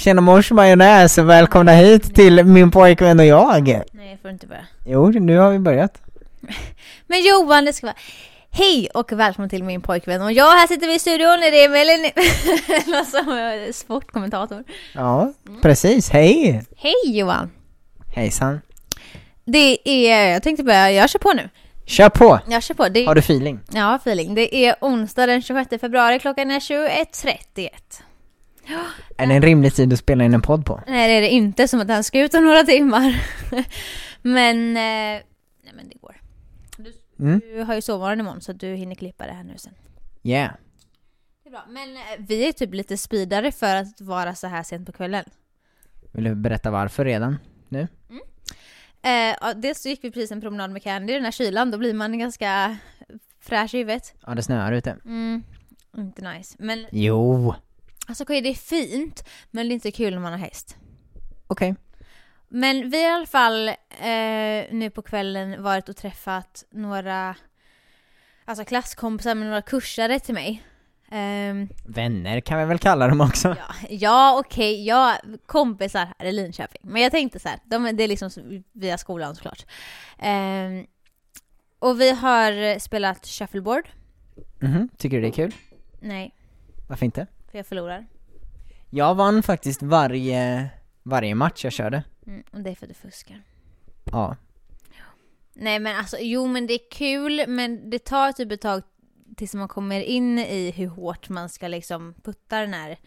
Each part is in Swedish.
Tjena mors majonnäs välkomna hit till min pojkvän och jag. Nej, får inte börja. Jo, nu har vi börjat. Men Johan, det ska vara Hej och välkommen till min pojkvän och jag, här sitter vi i studion, det är eller som sportkommentator. Ja, precis. Hej! Hej Johan! Hejsan. Det är, jag tänkte börja, jag kör på nu. Kör på! Jag kör på. Det, Har du feeling? Ja, feeling. Det är onsdag den 26 februari, klockan är 21.31. Är det en rimlig tid att spela in en podd på? Nej det är det inte, som att den ska ut om några timmar. men, eh, nej men det går. Du, Mm. du har ju sovmorgon imorgon så du hinner klippa det här nu sen. Yeah. Det är bra. Men eh, vi är typ lite speedare för att vara så här sent på kvällen. Vill du berätta varför redan? Nu? Eh, ja, dels så gick vi precis en promenad med Candy i den här kylan, då blir man ganska fräsch i huvudet. Ja, det snöar ute. Mm, inte nice. Men Jo. Alltså okej, det är fint, men det är inte kul när man har häst. Okej. Men vi har i alla fall eh, nu på kvällen varit och träffat några alltså klasskompisar med några kursare till mig. Ehm, Vänner kan vi väl kalla dem också? ja, ja okej, ja, kompisar här i Linköping. Men jag tänkte så här, de, det är liksom via skolan såklart. Ehm, och vi har spelat shuffleboard. Mhm, tycker du det är kul? Nej, Varför inte? För jag förlorar. Jag vann faktiskt varje, varje match jag körde. Mm, och det är för att du fuskar. Ja. Nej men alltså, jo men det är kul, men det tar typ ett tag tills man kommer in i hur hårt man ska liksom putta den här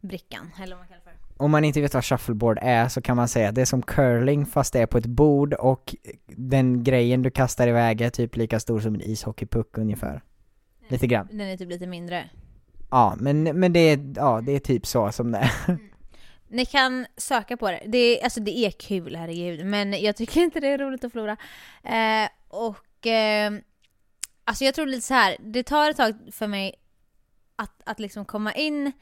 brickan, eller vad man kallar för. Om man inte vet vad shuffleboard är så kan man säga att det är som curling fast det är på ett bord och den grejen du kastar iväg är typ lika stor som en ishockeypuck ungefär. Lite grann. Den är typ lite mindre. Ja, men, men det är, ja, det är typ så som det är. Ni kan söka på det. Det är, alltså det är kul, herregud. Men jag tycker inte det är roligt att förlora. Eh, och eh, alltså jag tror lite så här. det tar ett tag för mig att, att liksom komma in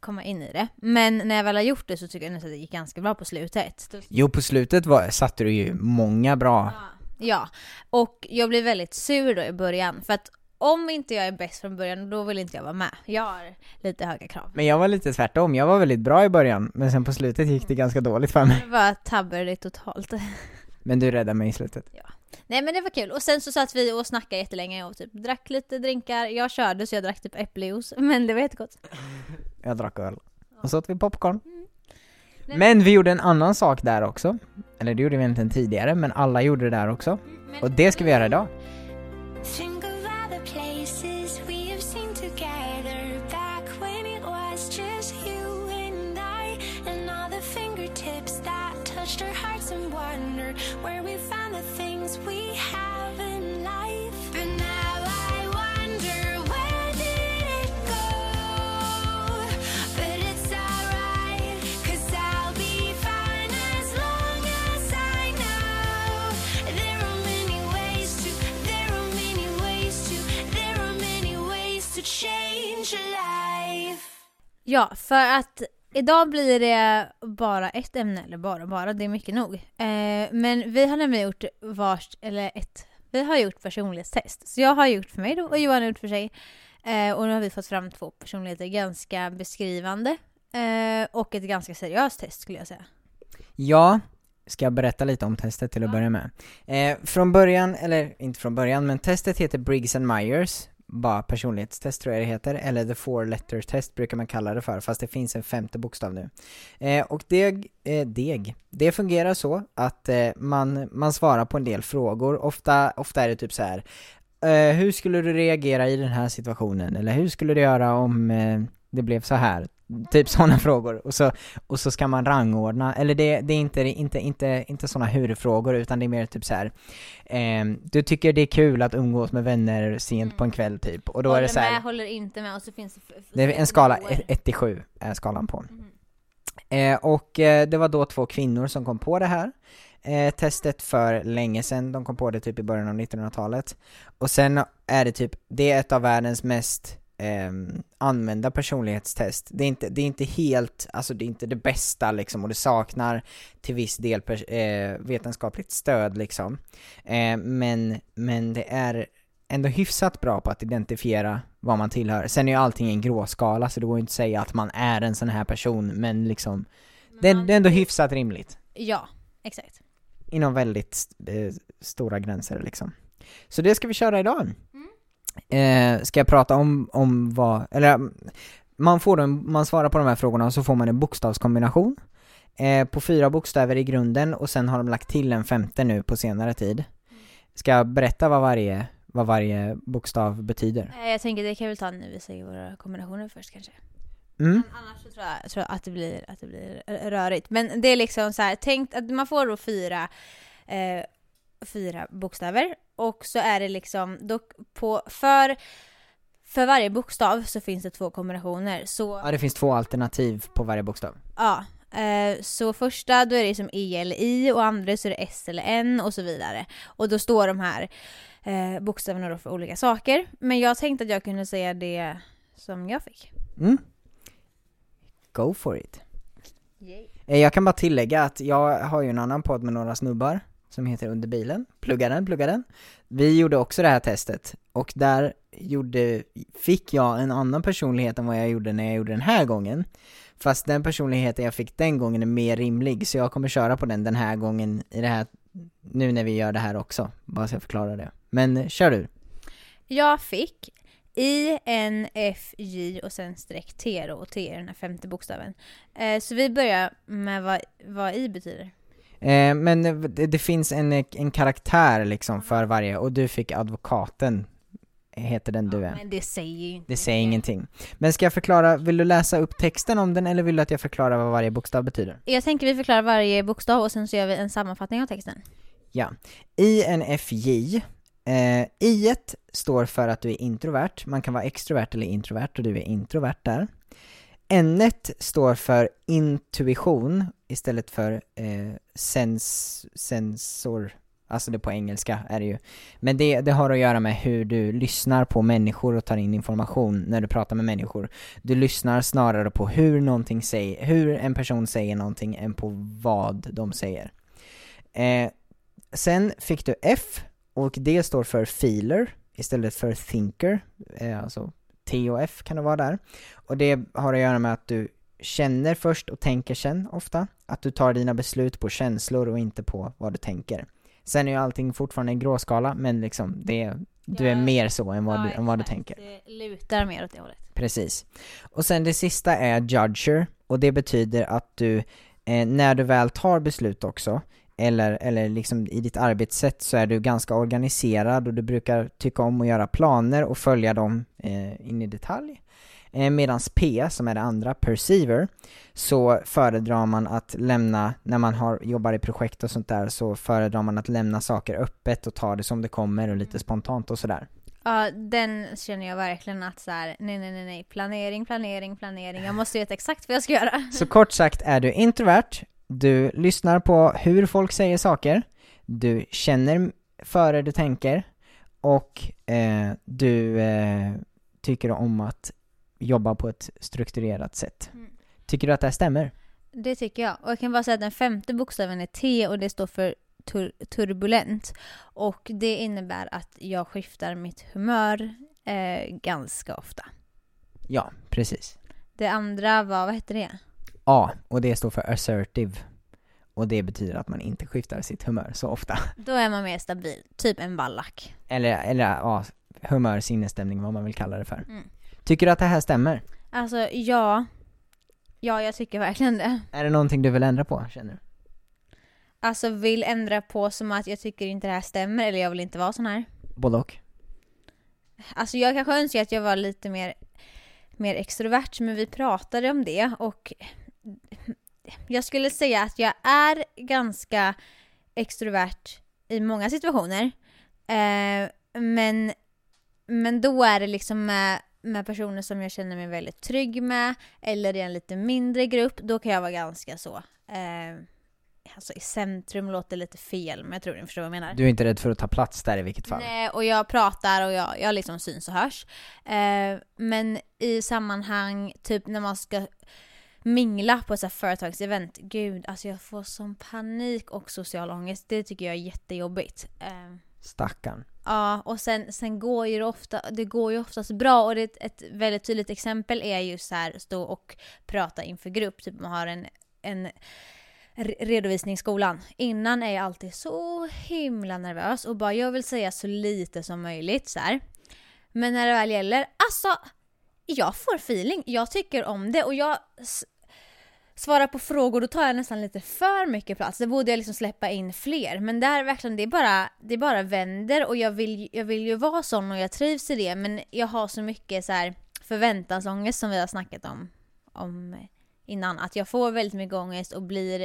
komma in i det. Men när jag väl har gjort det så tycker jag att det gick ganska bra på slutet. Jo, på slutet var, satte du ju många bra. Ja, och jag blev väldigt sur då i början. För att om inte jag är bäst från början, då vill inte jag vara med. Jag har lite höga krav. Men jag var lite tvärtom, jag var väldigt bra i början, men sen på slutet gick det ganska dåligt för mig. Det var tabbade det totalt. Men du räddade mig i slutet. Nej men det var kul. Och sen så satt vi och snackade jättelänge och typ drack lite drinkar. Jag körde så jag drack typ äppeljuice, men det var jättegott. Jag drack öl. Och så åt vi popcorn. Nej, Men vi gjorde en annan sak där också. Eller det gjorde vi egentligen tidigare, men alla gjorde det där också. Och det ska vi göra idag. Ja, för att idag blir det bara ett ämne, eller bara bara, det är mycket nog. Eh, men vi har nämligen gjort vars, eller ett, vi har gjort personlighetstest. Så jag har gjort för mig då, och Johan har gjort för sig. Eh, och nu har vi fått fram två personligheter, ganska beskrivande. Eh, och ett ganska seriöst test skulle jag säga. Ja, ska jag berätta lite om testet till att börja med. Eh, från början, eller inte från början, men testet heter Briggs and Myers, bara personlighetstest tror jag det heter, eller the four letter test brukar man kalla det för, fast det finns en femte bokstav nu. Eh, och deg, eh, deg, det fungerar så att eh, man, man svarar på en del frågor, ofta, ofta är det typ så här. Eh, hur skulle du reagera i den här situationen? Eller hur skulle du göra om eh, det blev så här? Typ sådana frågor. Och så, och så ska man rangordna, eller det, det är inte, inte, inte, inte sådana hur-frågor utan det är mer typ så här. ehm, du tycker det är kul att umgås med vänner sent på en kväll typ, och då håller är det så här, med, håller inte med och så finns det... det är en skala, nivåer. 1 till 7 är skalan på. Mhm. Eh, och eh, det var då två kvinnor som kom på det här eh, testet för länge sedan, de kom på det typ i början av 1900-talet. Och sen är det typ, det är ett av världens mest ehm, använda personlighetstest. Det är, inte, det är inte helt, alltså det är inte det bästa liksom och det saknar till viss del eh, vetenskapligt stöd liksom. Eh, men, men det är ändå hyfsat bra på att identifiera vad man tillhör. Sen är ju allting en gråskala så det går ju inte att säga att man är en sån här person men liksom det, är- det är ändå hyfsat rimligt. Ja, exakt. Inom väldigt eh, stora gränser liksom. Så det ska vi köra idag. Eh, ska jag prata om, om vad, eller mm, man får en, man svarar på de här frågorna och så får man en bokstavskombination eh, på fyra bokstäver i grunden och sen har de lagt till en femte nu på senare tid. Ska jag berätta vad varje, vad varje bokstav betyder? Eh, Jag tänker det kan vi ta när vi säger våra kombinationer först kanske. Mm. Men annars så tror jag, tror jag att, det blir, att det blir rörigt. Men det är liksom så här, tänk att man får då fyra, eh, fyra bokstäver och så är det liksom, då på, för, för varje bokstav så finns det två kombinationer. Så Ja, det finns två alternativ på varje bokstav. Ja, eh, så första då är det som E eller I och andra så är det S eller N och så vidare. Och då står de här eh, bokstäverna då för olika saker. Men jag tänkte att jag kunde säga det som jag fick. Mm. Go for it. Eh, Jag kan bara tillägga att jag har ju en annan podd med några snubbar som heter Under bilen, plugga den, plugga den. Vi gjorde också det här testet och där gjorde, fick jag en annan personlighet än vad jag gjorde när jag gjorde den här gången. Fast den personligheten jag fick den gången är mer rimlig så jag kommer köra på den den här gången i det här, nu när vi gör det här också, bara så jag förklarar det. Men eh, kör du. Jag fick I, N, F, J och sen streck T då, och T är den här femte bokstaven. Eh, så vi börjar med vad, vad I betyder. Eh, men det, det finns en, en karaktär liksom för varje, och du fick advokaten, heter den du är. Men det säger ju inte Det säger ingenting. Men ska jag förklara, vill du läsa upp texten om den eller vill du att jag förklarar vad varje bokstav betyder? Jag tänker vi förklarar varje bokstav och sen så gör vi en sammanfattning av texten. Ja. INFJ, eh, I står för att du är introvert, man kan vara extrovert eller introvert och du är introvert där. N står för intuition istället för eh, sens, sensor, alltså det på engelska är det ju. Men det, det har att göra med hur du lyssnar på människor och tar in information när du pratar med människor. Du lyssnar snarare på hur någonting säger, hur en person säger någonting än på vad de säger. Eh, sen fick du F och det står för feeler istället för thinker, eh, alltså T och F kan det vara där. Och det har att göra med att du känner först och tänker sen ofta. Att du tar dina beslut på känslor och inte på vad du tänker. Sen är ju allting fortfarande en gråskala, men liksom det, du är Ja. mer så än vad, du, än vad du tänker. Det lutar mer åt det hållet. Precis. Och sen det sista är judger, och det betyder att du, eh, när du väl tar beslut också, eller, eller liksom i ditt arbetssätt så är du ganska organiserad och du brukar tycka om att göra planer och följa dem eh, in i detalj. Eh, medans P, som är det andra, perceiver, så föredrar man att lämna, när man har, jobbar i projekt och sånt där, så föredrar man att lämna saker öppet och ta det som det kommer och lite spontant och sådär. Ja, den känner jag verkligen att så här, nej, nej, nej, nej, planering, planering, planering. Jag måste veta exakt vad jag ska göra. Så kort sagt är du introvert, du lyssnar på hur folk säger saker, du känner före du tänker och eh, du eh, tycker om att jobba på ett strukturerat sätt. Mm. Tycker du att det här stämmer? Det tycker jag. Och jag kan bara säga att den femte bokstaven är T och det står för tur- turbulent. Och det innebär att jag skiftar mitt humör eh, ganska ofta. Ja, precis. Det andra var, vad hette det? A, och det står för assertive. Och det betyder att man inte skiftar sitt humör så ofta. Då är man mer stabil, typ en ballack. Eller, eller ja, humör, sinnesstämning, vad man vill kalla det för. Mm. Tycker du att det här stämmer? Alltså ja, ja jag tycker verkligen det. Är det någonting du vill ändra på, känner du? Alltså vill ändra på som att jag tycker inte det här stämmer eller jag vill inte vara sån här. Både och? Alltså jag kanske önskar att jag var lite mer, mer extrovert men vi pratade om det och jag skulle säga att jag är ganska extrovert i många situationer. Eh, men, men då är det liksom med, med personer som jag känner mig väldigt trygg med eller i en lite mindre grupp, då kan jag vara ganska så. Eh, alltså i centrum låter lite fel men jag tror ni förstår vad jag menar. Du är inte rädd för att ta plats där i vilket fall? Nej, och jag pratar och jag, jag liksom syns och hörs. Eh, men i sammanhang, typ när man ska mingla på ett så här företagsevent, gud alltså jag får sån panik och social ångest. Det tycker jag är jättejobbigt. Eh, Stackarn. Ja, och sen, sen går ju det ofta, det går ju oftast bra och det, ett, väldigt tydligt exempel är ju så här stå och prata inför grupp, typ man har en, en re- redovisning i skolan. Innan är jag alltid så himla nervös och bara jag vill säga så lite som möjligt så här. Men när det väl gäller, alltså jag får feeling, jag tycker om det och jag svara på frågor, då tar jag nästan lite för mycket plats. Det borde jag liksom släppa in fler. Men där verkligen, det är bara, det är bara vänder och jag vill, jag vill ju vara sån och jag trivs i det. Men jag har så mycket så här förväntansångest som vi har snackat om, om innan. Att jag får väldigt mycket ångest och blir,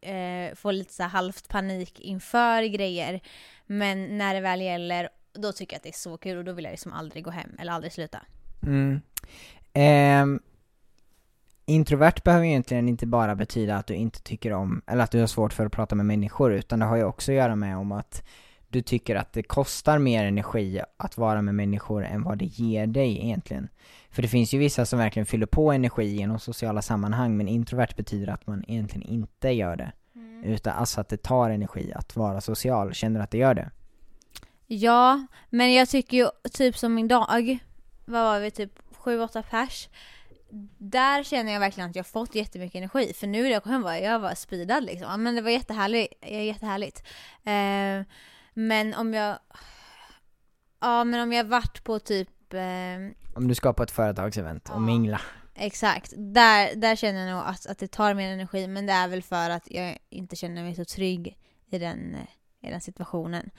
eh, får lite så halvt panik inför grejer. Men när det väl gäller, då tycker jag att det är så kul och då vill jag liksom aldrig gå hem eller aldrig sluta. Mm. Ehm, introvert behöver ju egentligen inte bara betyda att du inte tycker om, eller att du har svårt för att prata med människor, utan det har ju också att göra med om att du tycker att det kostar mer energi att vara med människor än vad det ger dig egentligen. För det finns ju vissa som verkligen fyller på energi genom sociala sammanhang, men introvert betyder att man egentligen inte gör det. Utan alltså att det tar energi att vara social, känner du att det gör det? Ja, men jag tycker ju typ som idag, vad var vi, typ 7-8 pers. Där känner jag verkligen att jag fått jättemycket energi. För nu när jag kom hem var jag var speedad liksom. Men det var jättehärligt. eh, jättehärligt. Eh, men om jag... Ja men om jag varit på typ... Eh, Om du ska på ett företagsevent och Ja. mingla. exakt. Där, där känner jag nog att, att det tar mer energi. Men det är väl för att jag inte känner mig så trygg i den, eh, i den situationen.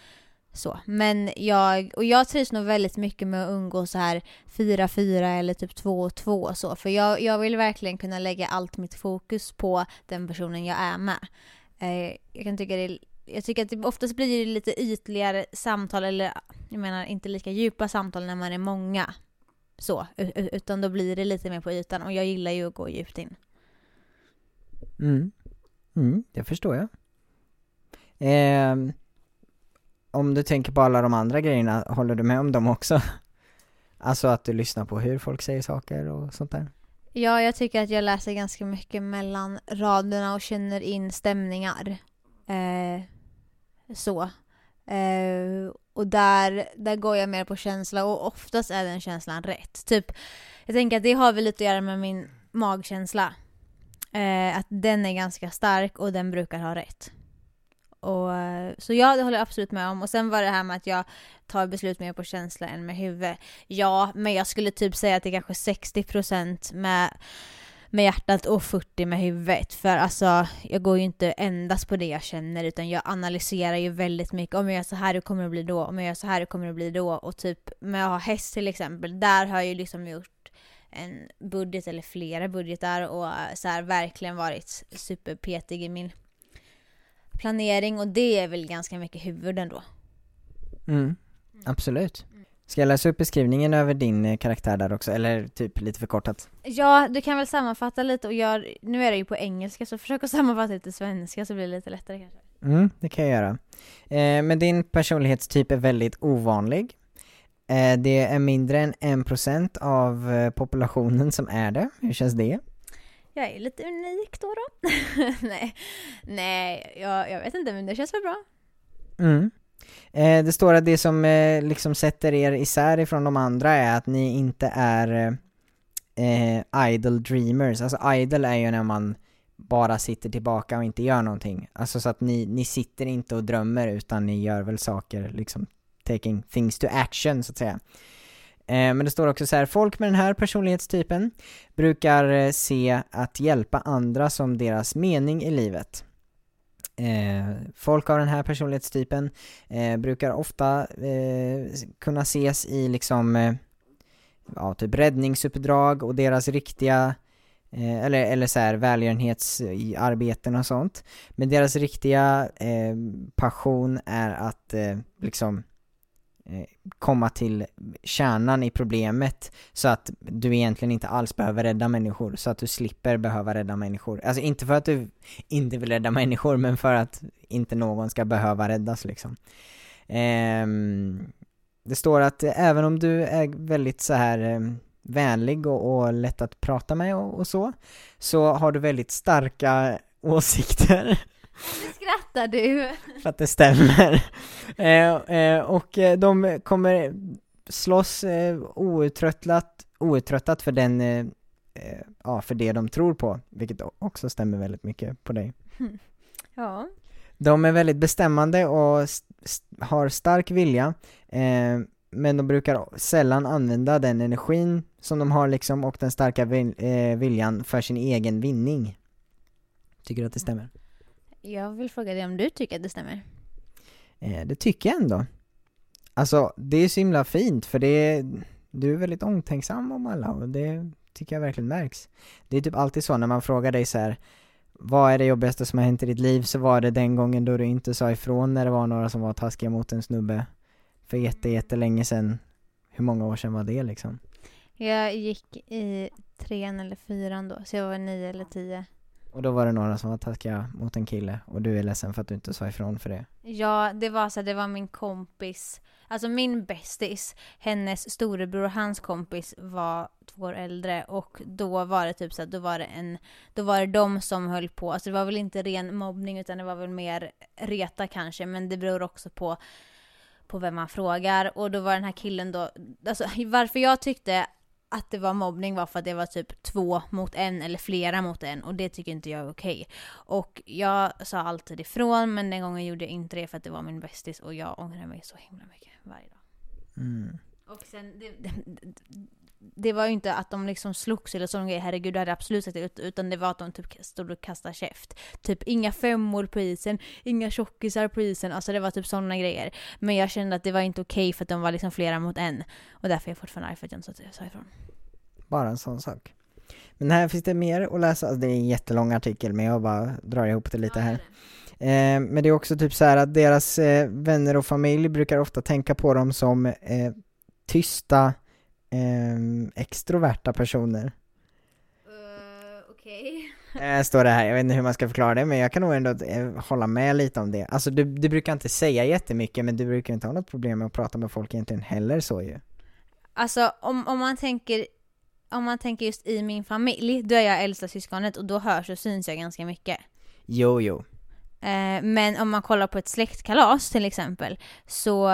Så. Men jag, och jag trivs nog väldigt mycket med att umgås så här 4-4 eller typ 2-2 så. För jag, jag vill verkligen kunna lägga allt mitt fokus på den personen jag är med. Eh, jag kan tycka det jag tycker att det oftast blir det lite ytligare samtal eller jag menar inte lika djupa samtal när man är många. Så, utan då blir det lite mer på ytan och jag gillar ju att gå djupt in. Mm. Mm, det förstår jag. Eh, om du tänker på alla de andra grejerna, håller du med om dem också? Alltså att du lyssnar på hur folk säger saker och sånt där? Ja, jag tycker att jag läser ganska mycket mellan raderna och känner in stämningar. Eh, så. Eh, och där, där går jag mer på känsla och oftast är den känslan rätt. Typ, jag tänker att det har väl lite att göra med min magkänsla. Eh, att den är ganska stark och den brukar ha rätt. Och, eh, så ja, det håller jag absolut med om. Och sen var det här med att jag tar beslut mer på känsla än med huvud. Ja, men jag skulle typ säga att det är kanske 60% med, med hjärtat och 40% med huvudet. För alltså, jag går ju inte endast på det jag känner utan jag analyserar ju väldigt mycket. Om jag gör så här, hur kommer det bli då? Om jag gör så här, hur kommer det bli då? Och typ med att ha häst till exempel, där har jag ju liksom gjort en budget eller flera budgetar och eh, så här verkligen varit superpetig i min planering och det är väl ganska mycket huvud ändå. Mm, absolut. Ska jag läsa upp beskrivningen över din eh, karaktär där också, eller typ lite förkortat? Ja, du kan väl sammanfatta lite och gör, nu är det ju på engelska så försök att sammanfatta lite svenska så blir det lite lättare kanske. Mm, det kan jag göra. Eh, men din personlighetstyp är väldigt ovanlig. Eh, det är mindre än 1% av eh, populationen som är det. Hur känns det? Jag är lite unik då då. nej, nej jag, jag vet inte men det känns väl bra. Mm. Eh, det står att det som eh, liksom sätter er isär ifrån de andra är att ni inte är eh, idle dreamers. Alltså idle är ju när man bara sitter tillbaka och inte gör någonting. Alltså så att ni, ni sitter inte och drömmer utan ni gör väl saker, liksom taking things to action så att säga. Eh, men det står också så här, folk med den här personlighetstypen brukar eh, se att hjälpa andra som deras mening i livet. Eh, folk av den här personlighetstypen eh, brukar ofta eh, kunna ses i liksom, eh, ja, typ räddningsuppdrag och deras riktiga, eh, eller, eller så här välgörenhetsarbeten och sånt. Men deras riktiga eh, passion är att eh, liksom eh, Eh, komma till kärnan i problemet så att du egentligen inte alls behöver rädda människor, så att du slipper behöva rädda människor. Alltså inte för att du inte vill rädda människor, men för att inte någon ska behöva räddas liksom. Ehm, det står att även om du är väldigt så här ehm, vänlig och, och lätt att prata med och, och så, så har du väldigt starka åsikter. Skrattar du? för att det stämmer. eh, eh, och eh, de kommer slåss eh, outtröttlat, outtröttat för den, eh, eh, ja för det de tror på, vilket också stämmer väldigt mycket på dig. Ja. De är väldigt bestämmande och st- st- har stark vilja, eh, men de brukar sällan använda den energin som de har liksom och den starka vil- eh, viljan för sin egen vinning. Tycker du att det stämmer? Jag vill fråga dig om du tycker att det stämmer? Eh, det tycker jag ändå. Alltså, det är så himla fint för det är, du är väldigt omtänksam om alla och det tycker jag verkligen märks. Det är typ alltid så när man frågar dig så här. Vad är det jobbigaste som har hänt i ditt liv? Så var det den gången då du inte sa ifrån när det var några som var taskiga mot en snubbe för jätte, jättelänge sedan. Hur många år sedan var det liksom? Jag gick i trean eller fyran då, så jag var nio eller tio. Och då var det några som var taskiga mot en kille och du är ledsen för att du inte sa ifrån för det. Ja, det var så det var min kompis, alltså min bästis, hennes storebror och hans kompis var två år äldre och då var det typ så att då var det en, då var det de som höll på, alltså det var väl inte ren mobbning utan det var väl mer reta kanske, men det beror också på på vem man frågar och då var den här killen då, alltså varför jag tyckte att det var mobbning var för att det var typ två mot en eller flera mot en och det tycker inte jag är okej. Och jag sa alltid ifrån men den gången gjorde jag inte det för att det var min bästis och jag ångrar mig så himla mycket varje dag. Mm. Och sen, det, det, det var ju inte att de liksom slogs eller sån grej, herregud det hade absolut sagt ut, utan det var att de typ stod och kastade käft. Typ inga femmor på isen, inga tjockisar på isen, alltså det var typ sådana grejer. Men jag kände att det var inte okej för att de var liksom flera mot en. Och därför är jag fortfarande arg för att jag inte sa ifrån. Bara en sån sak. Men här finns det mer att läsa, alltså det är en jättelång artikel men jag bara drar ihop det lite här. Eh, men det är också typ så här att deras eh, vänner och familj brukar ofta tänka på dem som eh, tysta, eh, extroverta personer. Uh, Okej. Eh, står det här, jag vet inte hur man ska förklara det men jag kan nog ändå eh, hålla med lite om det. Alltså du, du brukar inte säga jättemycket men du brukar inte ha något problem med att prata med folk egentligen heller så ju. Alltså om, om man tänker om man tänker just i min familj, då är jag äldsta syskonet och då hörs och syns jag ganska mycket. Jo, jo. Men om man kollar på ett släktkalas till exempel så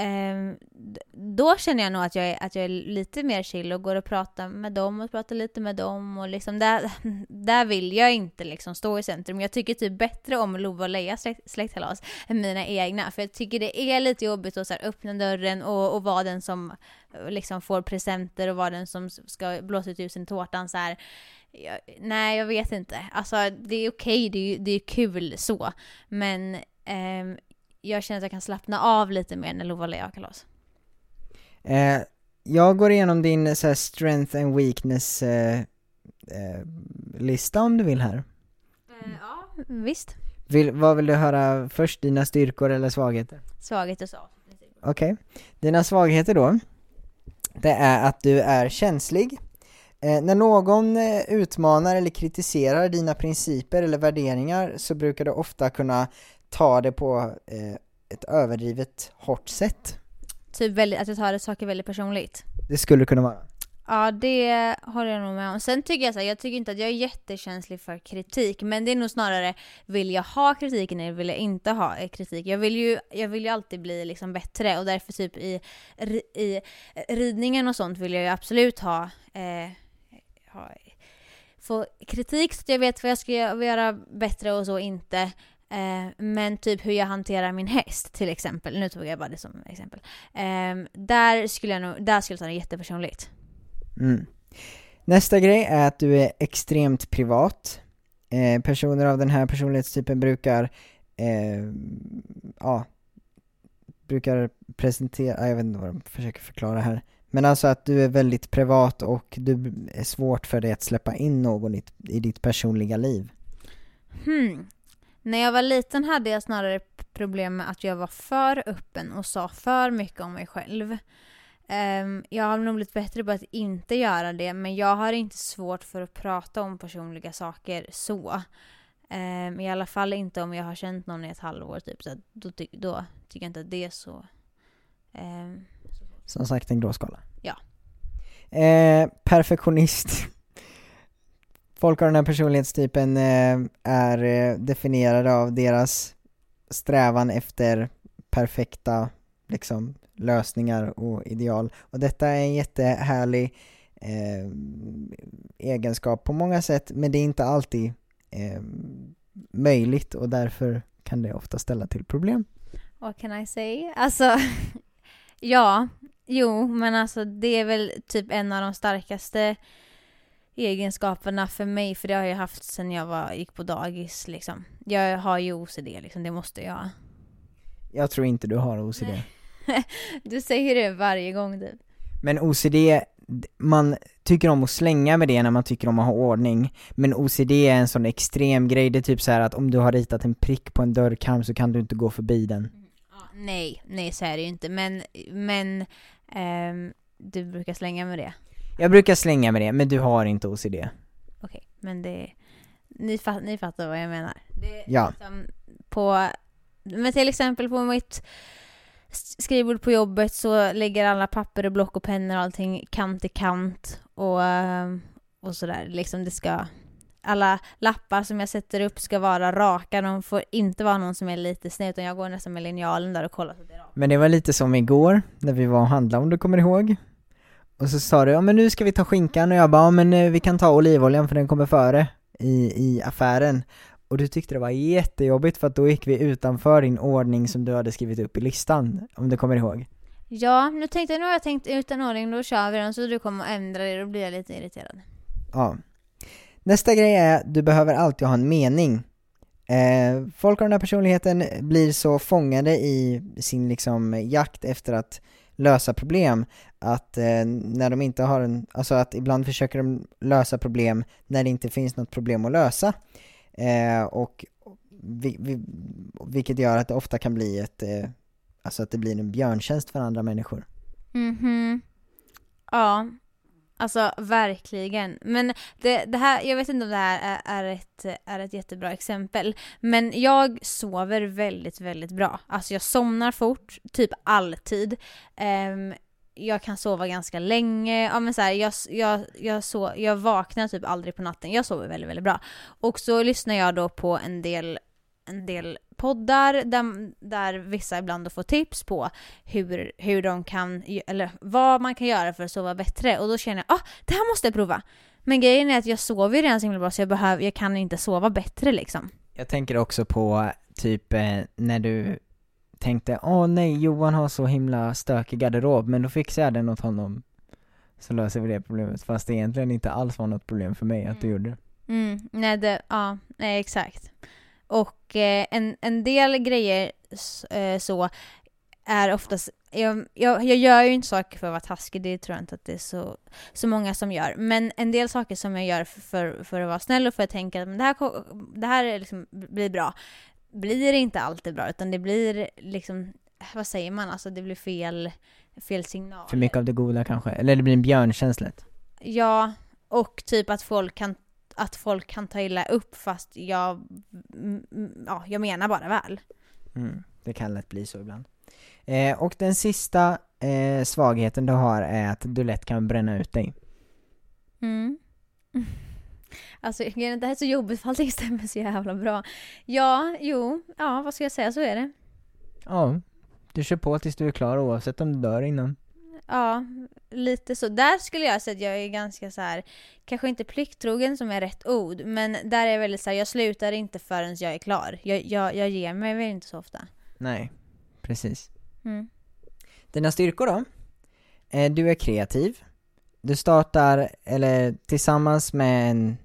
eh, då känner jag nog att jag, är, att jag är lite mer chill och går och pratar med dem och pratar lite med dem och liksom där, där vill jag inte liksom stå i centrum. Jag tycker typ bättre om Lova och Leias släkt, släktkalas än mina egna för jag tycker det är lite jobbigt att så här, öppna dörren och, och vara den som eh, liksom får presenter och vara den som ska blåsa ut ljusen i tårtan så här. Jag, nej, jag vet inte. Alltså det är okej, det, är det är kul så. Men eh, jag känner att jag kan slappna av lite mer när Lova har kalas. Eh, jag går igenom din så här, strength and weakness eh, eh, lista om du vill här. ja, visst. Vill, vad vill du höra först, dina styrkor eller svagheter? Svaghet och så. Okej. Dina svagheter då, det är att du är känslig. Eh, när någon eh, utmanar eller kritiserar dina principer eller värderingar så brukar du ofta kunna ta det på eh, ett överdrivet hårt sätt. Typ väldigt, att jag tar saker väldigt personligt. Det skulle kunna vara. Ja, det håller jag nog med om. Sen tycker jag så här, jag tycker inte att jag är jättekänslig för kritik, men det är nog snarare vill jag ha kritiken eller vill jag inte ha kritik? Jag vill ju, jag vill ju alltid bli liksom bättre och därför typ i, i ridningen och sånt vill jag ju absolut ha, eh, ha få kritik så att jag vet vad jag ska göra bättre och så inte. Eh, men typ hur jag hanterar min häst till exempel, nu tog jag bara det som exempel. Eh, där skulle jag nog, där skulle jag ta det jättepersonligt. Mm. Nästa grej är att du är extremt privat. Eh, personer av den här personlighetstypen brukar, eh, ja, brukar presentera, jag vet inte vad de försöker förklara här. Men alltså att du är väldigt privat och du är svårt för dig att släppa in någon i, i ditt personliga liv. Hmm. När jag var liten hade jag snarare problem med att jag var för öppen och sa för mycket om mig själv. Ehm, jag har nog blivit bättre på att inte göra det, men jag har inte svårt för att prata om personliga saker så. Ehm, I alla fall inte om jag har känt någon i ett halvår typ, så då, ty- då tycker jag inte att det är så... ehm, Som sagt en gråskala. Ja. Eh, perfektionist folk av den här personlighetstypen eh, är eh, definierade av deras strävan efter perfekta liksom, lösningar och ideal. Och detta är en jättehärlig eh, egenskap på många sätt, men det är inte alltid eh, möjligt och därför kan det ofta ställa till problem. What can I say? Alltså, ja, jo, men alltså det är väl typ en av de starkaste egenskaperna för mig, för det har jag haft sedan jag var, gick på dagis liksom. Jag har ju OCD liksom, det måste jag ha. Jag tror inte du har OCD. Du säger det varje gång du. Men OCD, man tycker om att slänga med det när man tycker om att ha ordning, men OCD är en sån extrem grej, det är typ så här att om du har ritat en prick på en dörrkarm så kan du inte gå förbi den. Nej, nej så är det ju inte, men, men ehm, du brukar slänga med det. Jag brukar slänga med det, men du har inte OCD. Okej, men det, ni, fatt, ni fattar vad jag menar. Det, Ja. liksom på, men till exempel på mitt skrivbord på jobbet så lägger alla papper och block och pennor och allting kant i kant och, ehm, och sådär. Liksom det ska, alla lappar som jag sätter upp ska vara raka, de får inte vara någon som är lite sned utan jag går nästan med linjalen där och kollar så att det är rakt. Men det var lite som igår, när vi var och handlade om du kommer ihåg. Och så sa du, ja men nu ska vi ta skinkan och jag bara, ja men eh, vi kan ta olivoljan för den kommer före i, i affären. Och du tyckte det var jättejobbigt för att då gick vi utanför din ordning som du hade skrivit upp i listan, om du kommer ihåg. Ja, nu tänkte jag, nu har jag tänkt utan ordning, då kör vi den så du kommer att ändra det, då blir jag lite irriterad. Ja. Nästa grej är, du behöver alltid ha en mening. Eh, folk av den här personligheten blir så fångade i sin liksom jakt efter att lösa problem att eh, när de inte har en, alltså att ibland försöker de lösa problem när det inte finns något problem att lösa. Eh, och vi, vi, vilket gör att det ofta kan bli ett, eh, alltså att det blir en björntjänst för andra människor. Mhm. Ja, alltså verkligen. Men det, det här, jag vet inte om det här är, är, ett, är ett jättebra exempel. Men jag sover väldigt, väldigt bra. Alltså jag somnar fort, typ alltid. Um, jag kan sova ganska länge, ja men så här, jag, jag, jag, so jag vaknar typ aldrig på natten, jag sover väldigt, väldigt bra. Och så lyssnar jag då på en del, en del poddar där, där vissa ibland får tips på hur, hur de kan, eller vad man kan göra för att sova bättre. Och då känner jag, ah, det här måste jag prova. Men grejen är att jag sover ju redan så himla bra så jag, behöver, jag kan inte sova bättre liksom. Jag tänker också på typ eh, när du tänkte åh nej, Johan har så himla stökig garderob, men då fixar jag den åt honom. Så löser vi det problemet, fast det egentligen inte alls var något problem för mig att du Mm. gjorde det. Mm, nej, det, ja, nej exakt. Och eh, en, en del grejer eh, så är oftast, jag, jag, jag gör ju inte saker för att vara taskig, det tror jag inte att det är så, så många som gör. Men en del saker som jag gör för, för, för att vara snäll och för att tänka att men det här, det här är liksom, blir bra, blir inte alltid bra, utan det blir liksom, vad säger man, alltså det blir fel, fel signal. För mycket av det goda kanske, eller det blir en björntjänst lätt. Ja, och typ att folk kan, att folk kan ta illa upp fast jag, ja, jag menar bara väl. Mm, det kan lätt bli så ibland. Eh, och den sista eh, svagheten du har är att du lätt kan bränna ut dig. Mm. Alltså det här är så jobbigt för allting stämmer så jävla bra. Ja, jo, ja vad ska jag säga, så är det. Ja, du kör på tills du är klar oavsett om du dör innan. Ja, lite så. Där skulle jag säga att jag är ganska så här, kanske inte plikttrogen som är rätt ord, men där är jag väldigt så här, jag slutar inte förrän jag är klar. Jag, jag, jag ger mig väl inte så ofta. Nej, precis. Mm. Dina styrkor då? Eh, du är kreativ. Du startar, eller tillsammans med en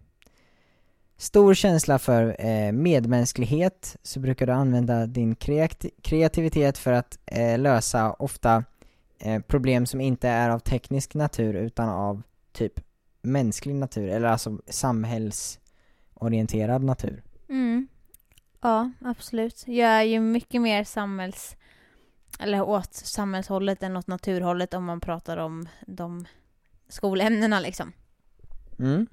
stor känsla för eh, medmänsklighet så brukar du använda din kreati- kreativitet för att eh, lösa ofta eh, problem som inte är av teknisk natur utan av typ mänsklig natur, eller alltså samhällsorienterad natur. Mm. Ja, absolut. Jag är ju mycket mer samhälls... Eller åt samhällshållet än åt naturhållet om man pratar om de skolämnena liksom. Mm.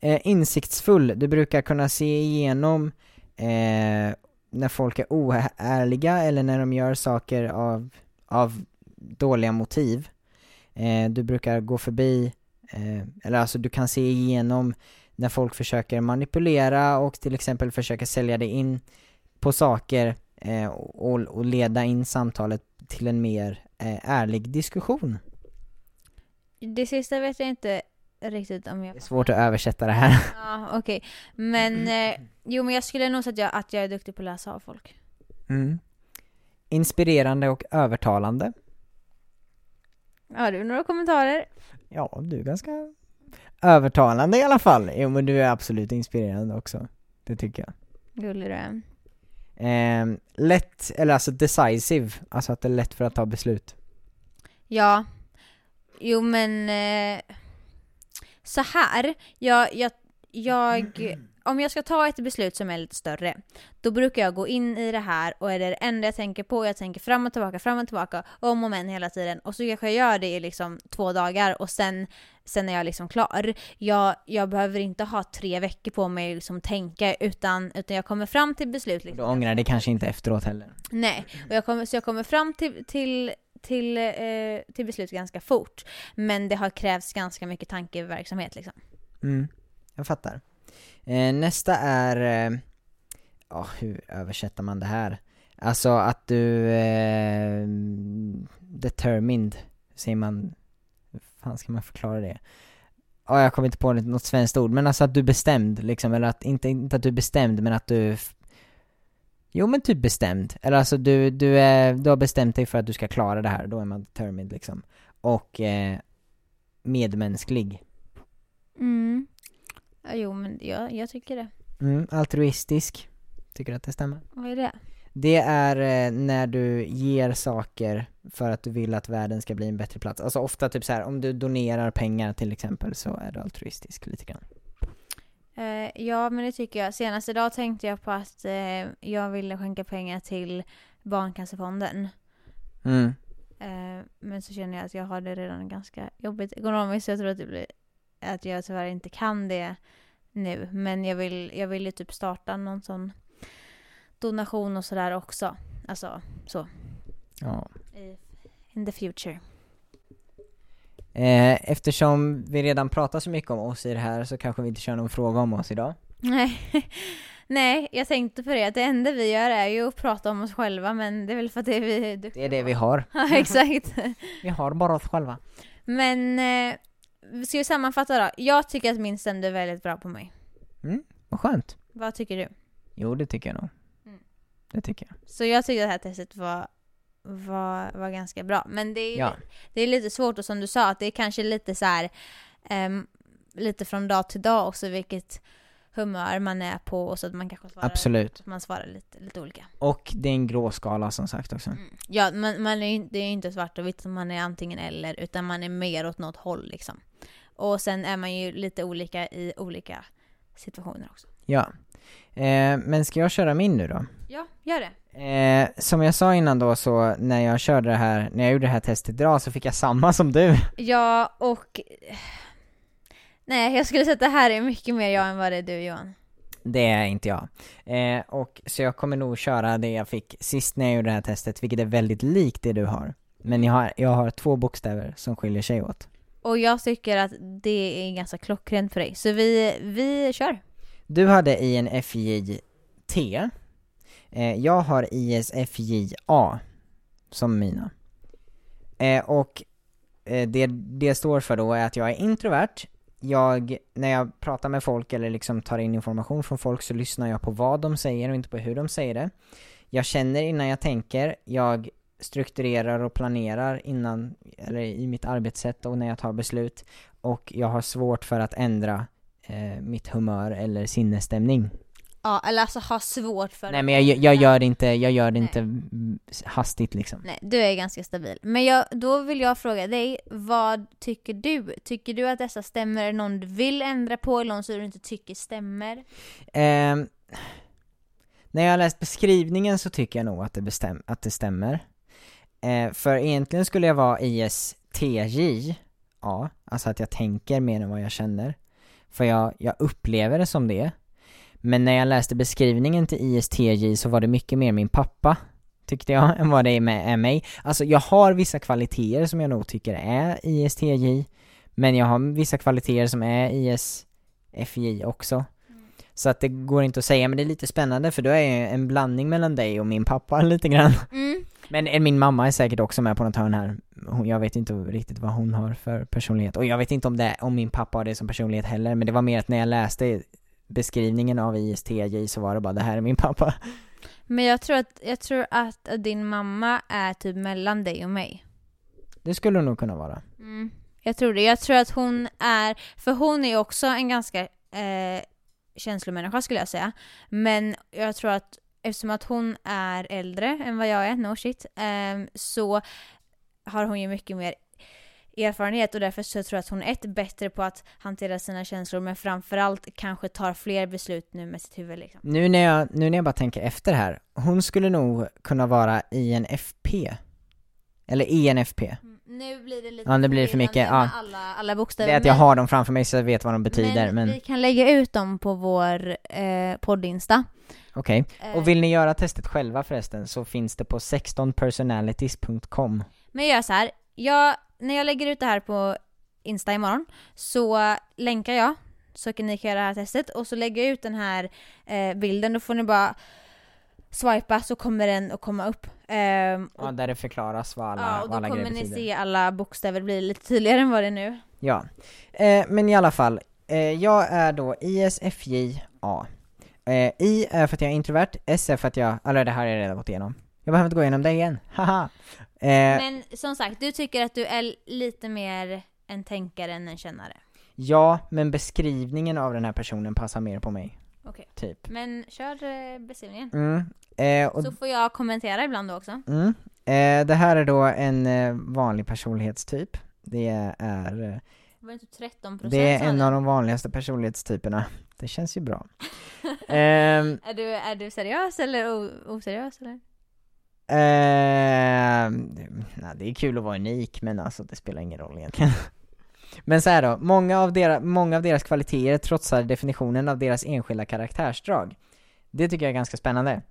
Eh, insiktsfull, du brukar kunna se igenom eh, när folk är oärliga eller när de gör saker av, av dåliga motiv. Eh, du brukar gå förbi, eh, eller alltså du kan se igenom när folk försöker manipulera och till exempel försöker sälja dig in på saker eh, och, och leda in samtalet till en mer eh, ärlig diskussion. Det sista vet jag inte riktigt om jag... Det är svårt att översätta det här. Ja, okej. Men, eh, jo men jag skulle nog säga att jag, att jag är duktig på att läsa av folk. Mm. Inspirerande och övertalande. Har du några kommentarer? Ja, du är ganska övertalande i alla fall. Jo men du är absolut inspirerande också. Det tycker jag. Gullig du är. Eh, lätt, eller alltså decisive, alltså att det är lätt för att ta beslut. Ja. Jo men... Eh, så här. Jag, jag, jag... Om jag ska ta ett beslut som är lite större, då brukar jag gå in i det här och är det det enda jag tänker på, jag tänker fram och tillbaka, fram och tillbaka, om och men hela tiden. Och så kanske jag gör det i liksom två dagar och sen, sen är jag liksom klar. Jag, jag behöver inte ha tre veckor på mig att liksom tänka, utan, utan jag kommer fram till beslut. Du Liksom. ångrar det kanske inte efteråt heller. Nej, och jag kommer, så jag kommer fram till, till, till, eh, till beslut ganska fort. Men det har krävts ganska mycket tankeverksamhet liksom. Mm, jag fattar. Eh, nästa är, eh, ja hur översätter man det här? Alltså att du, eh, determined, säger man, hur fan ska man förklara det? Ja, jag kommer inte på något, något svenskt ord, men alltså att du är bestämd liksom, eller att, inte, inte att du är bestämd, men att du Jo men typ bestämd, eller alltså du, du, är, du har bestämt dig för att du ska klara det här, då är man determined liksom. Och eh, medmänsklig. Mm. Ja, jo men jag, jag tycker det. Mm, altruistisk. Tycker du att det stämmer? Vad är det? Det är eh, när du ger saker för att du vill att världen ska bli en bättre plats. Alltså ofta typ så här, om du donerar pengar till exempel så är du altruistisk lite grann. Eh, ja men det tycker jag. Senast idag tänkte jag på att eh, jag ville skänka pengar till Barncancerfonden. Mm. Eh, men så känner jag att jag har det redan ganska jobbigt ekonomiskt så jag tror att, det blir, att jag tyvärr inte kan det nu. Men jag vill, jag vill ju typ starta någon sån donation och sådär också. Alltså så. Ja. In the future. Eh, eftersom vi redan pratar så mycket om oss i det här så kanske vi inte kör någon fråga om oss idag. Nej. Nej, jag tänkte på det att det enda vi gör är ju att prata om oss själva men det är väl för att det är vi är Det duktiga är det vi har. Ja, exakt. Vi har bara oss själva. Men, eh, ska vi sammanfatta då? Jag tycker att min stämde väldigt bra på mig. Vad skönt. Vad tycker du? Jo, det tycker jag nog. Mm. Det tycker jag. Så jag tycker att det här testet var, var, var ganska bra. Men det är, Ja. det är lite svårt och som du sa att det är kanske lite så här ehm, lite från dag till dag också vilket humör man är på och så att man kanske svarar, Absolut. att man svarar lite, lite olika. Och det är en grå skala som sagt också. Mm. Ja, man, man är, det är ju inte svart och vitt, man är antingen eller, utan man är mer åt något håll liksom. Och sen är man ju lite olika i olika situationer också. Ja. Eh, men ska jag köra min nu då? Ja, gör det. Eh, som jag sa innan då så, när jag körde det här, när jag gjorde det här testet idag så fick jag samma som du. Ja, och... Nej, jag skulle säga att det här är mycket mer jag än vad det är du Johan. Det är inte jag. Eh, och så jag kommer nog köra det jag fick sist när jag gjorde det här testet, vilket är väldigt likt det du har. Men jag har, jag har två bokstäver som skiljer sig åt. Och jag tycker att det är ganska klockrent för dig. Så vi, vi kör. Du hade infjt, eh, jag har ISFJA som mina. Eh, och eh, det det står för då är att jag är introvert, jag, när jag pratar med folk eller liksom tar in information från folk så lyssnar jag på vad de säger och inte på hur de säger det. Jag känner innan jag tänker, jag strukturerar och planerar innan, eller i mitt arbetssätt och när jag tar beslut. Och jag har svårt för att ändra eh, mitt humör eller sinnesstämning. Ja, eller alltså ha svårt för Nej men jag, jag gör det inte, jag gör det inte hastigt liksom. Nej, du är ganska stabil. Men jag, då vill jag fråga dig, vad tycker du? Tycker du att dessa stämmer? Är någon du vill ändra på eller någon som du inte tycker stämmer? Ehm, när jag har läst beskrivningen så tycker jag nog att det, bestäm, att det stämmer. Eh, för egentligen skulle jag vara ISTJ, ja, alltså att jag tänker mer än vad jag känner. För jag, jag upplever det som det. Men när jag läste beskrivningen till ISTJ så var det mycket mer min pappa, tyckte jag, än vad det är med är mig. Alltså jag har vissa kvaliteter som jag nog tycker är ISTJ, men jag har vissa kvaliteter som är ISFJ också. Så att det går inte att säga, men det är lite spännande för då är jag en blandning mellan dig och min pappa lite grann. Mm. Men eh, min mamma är säkert också med på något hörn här. Hon, jag vet inte riktigt vad hon har för personlighet. Och jag vet inte om, det, om min pappa har det som personlighet heller, men det var mer att när jag läste beskrivningen av ISTJ så var det bara det här är min pappa. Men jag tror, att, jag tror att din mamma är typ mellan dig och mig. Det skulle hon nog kunna vara. Mm. Jag tror det. Jag tror att hon är, för hon är också en ganska eh, känslomänniska skulle jag säga. Men jag tror att eftersom att hon är äldre än vad jag är, no shit, ehm, så har hon ju mycket mer erfarenhet och därför så tror jag att hon är ett bättre på att hantera sina känslor men framförallt kanske tar fler beslut nu med sitt huvud liksom. Nu när jag, nu när jag bara tänker efter här, hon skulle nog kunna vara INFP. Eller INFP. Nu blir det lite Ja, det blir för mycket, ja. alla, alla bokstäver. Det är att jag men- har dem framför mig så jag vet vad de betyder, men, vi kan lägga ut dem på vår eh, poddinsta. Okej. Eh, Och vill ni göra testet själva förresten så finns det på 16personalities.com. Men jag gör så här. Jag, när jag lägger ut det här på Insta imorgon så länkar jag så kan ni göra det här testet och så lägger jag ut den här eh, bilden. Då får ni bara swipa så kommer den att komma upp. Ehm, och, Ja, där det förklaras vad alla, ja, och då alla kommer grejer ni se alla bokstäver bli lite tydligare än vad det är nu. Ja, eh, men i alla fall. Eh, jag är då ISFJA. Eh, I är för att jag är introvert, S är för att jag, eller det här har jag redan gått igenom. Jag behöver inte gå igenom det igen, haha! Eh, Men som sagt, du tycker att du är lite mer en tänkare än en kännare. ja, men beskrivningen av den här personen passar mer på mig, Okej. typ. Men kör eh, beskrivningen. Mm. Eh, och, Så får jag kommentera ibland då också. mm. eh, det här är då en eh, vanlig personlighetstyp. Det är, eh, Var det inte 13 procent det är en av de vanligaste personlighetstyperna. Det känns ju bra. Ehm, Är du, är du seriös eller oseriös eller? Eh, nej, det är kul att vara unik, men alltså det spelar ingen roll egentligen. Men så då, många av, deras, många av deras kvaliteter trotsar definitionen av deras enskilda karaktärsdrag. Det tycker jag är ganska spännande.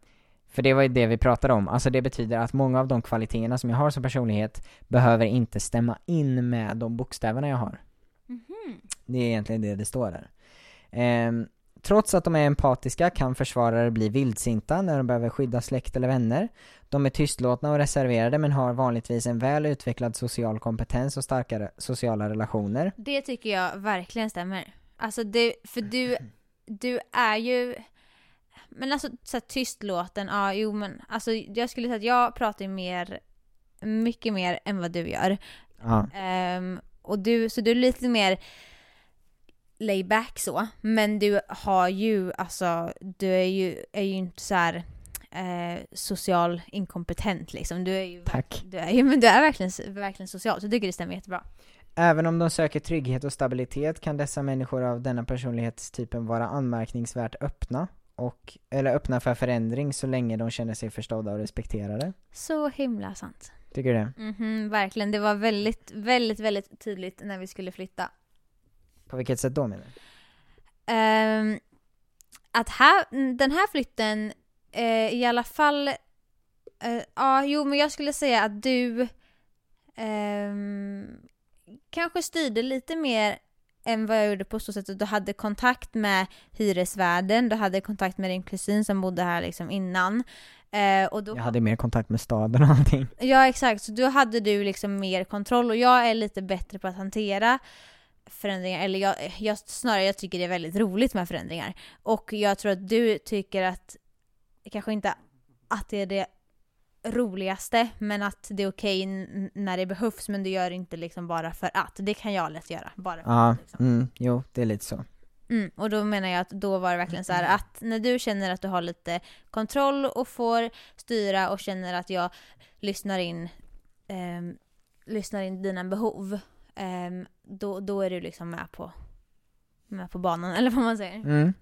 För det var ju det vi pratade om, alltså det betyder att många av de kvaliteterna som jag har som personlighet behöver inte stämma in med de bokstäverna jag har. Mhm. Det är egentligen det det står där. Ehm, trots att de är empatiska kan försvarare bli vildsinta när de behöver skydda släkt eller vänner. De är tystlåtna och reserverade men har vanligtvis en väl utvecklad social kompetens och starkare sociala relationer. Det tycker jag verkligen stämmer. Alltså det, för du, du är ju, men alltså så här, tystlåten, ja jo men alltså jag skulle säga att jag pratar mer, mycket mer än vad du gör. Ja, Ehm, och du, så du är lite mer lay back så, men du har ju alltså, du är ju, är ju inte så här eh, social inkompetent liksom. Du är ju, tack. du är men du är verkligen, verkligen social, så jag tycker det stämmer jättebra. Även om de söker trygghet och stabilitet kan dessa människor av denna personlighetstypen vara anmärkningsvärt öppna och, eller öppna för förändring så länge de känner sig förstådda och respekterade. Så himla sant. Tycker du det? Mhm, verkligen. Det var väldigt, väldigt, väldigt tydligt när vi skulle flytta. På vilket sätt då menar du? Ehm, att här, den här flytten, eh, i alla fall, eh, ja jo men jag skulle säga att du ehm, kanske styrde lite mer än vad jag gjorde på så sätt att du hade kontakt med hyresvärden, du hade kontakt med din kusin som bodde här liksom innan. Eh, och då Jag hade mer kontakt med staden och allting. Ja exakt, så då hade du liksom mer kontroll och jag är lite bättre på att hantera förändringar, eller jag, jag snarare jag tycker det är väldigt roligt med förändringar. Och jag tror att du tycker att, kanske inte att det är det roligaste, men att det är okej n- när det behövs, men du gör det inte liksom bara för att. Det kan jag lätt göra, bara för Ja, att. Liksom. mm, jo, det är lite så. Mm, och då menar jag att då var det verkligen så här att när du känner att du har lite kontroll och får styra och känner att jag lyssnar in, ehm, lyssnar in dina behov, ehm, då, då är du liksom med på, med på banan, eller vad man säger. Mm.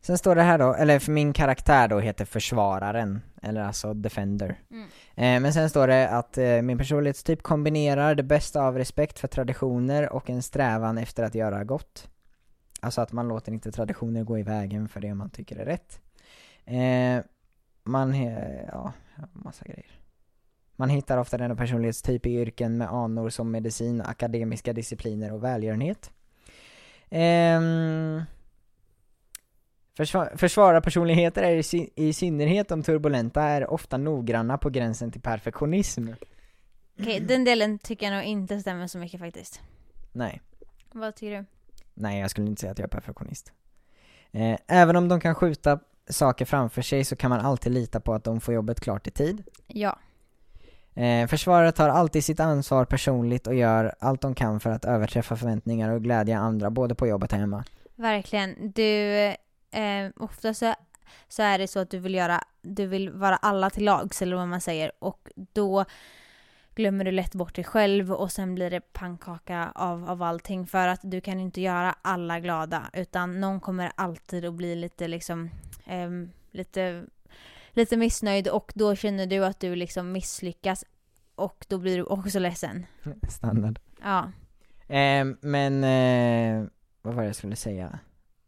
Sen står det här då, eller för min karaktär då heter försvararen, eller alltså defender. Mm. Eh, men sen står det att eh, min personlighetstyp kombinerar det bästa av respekt för traditioner och en strävan efter att göra gott. Alltså att man låter inte traditioner gå i vägen för det man tycker är rätt. Eh, man, ja, massa grejer. Man hittar ofta denna personlighetstyp i yrken med anor som medicin, akademiska discipliner och välgörenhet. Ehm, Försvar, försvararpersonligheter är i, sy- i synnerhet de turbulenta är ofta noggranna på gränsen till perfektionism. Okej, den delen tycker jag nog inte stämmer så mycket faktiskt. Nej. Vad tycker du? Nej, jag skulle inte säga att jag är perfektionist. Eh, även om de kan skjuta saker framför sig så kan man alltid lita på att de får jobbet klart i tid. Ja. Eh, försvaret tar alltid sitt ansvar personligt och gör allt de kan för att överträffa förväntningar och glädja andra både på jobbet och hemma. Verkligen. Du, eh, ofta så, så är det så att du vill göra, du vill vara alla till lags eller vad man säger och då glömmer du lätt bort dig själv och sen blir det pannkaka av, av allting för att du kan inte göra alla glada utan någon kommer alltid att bli lite liksom eh, lite, lite missnöjd och då känner du att du liksom misslyckas och då blir du också ledsen. Standard. Ja. Eh, men, eh, vad var det jag skulle säga?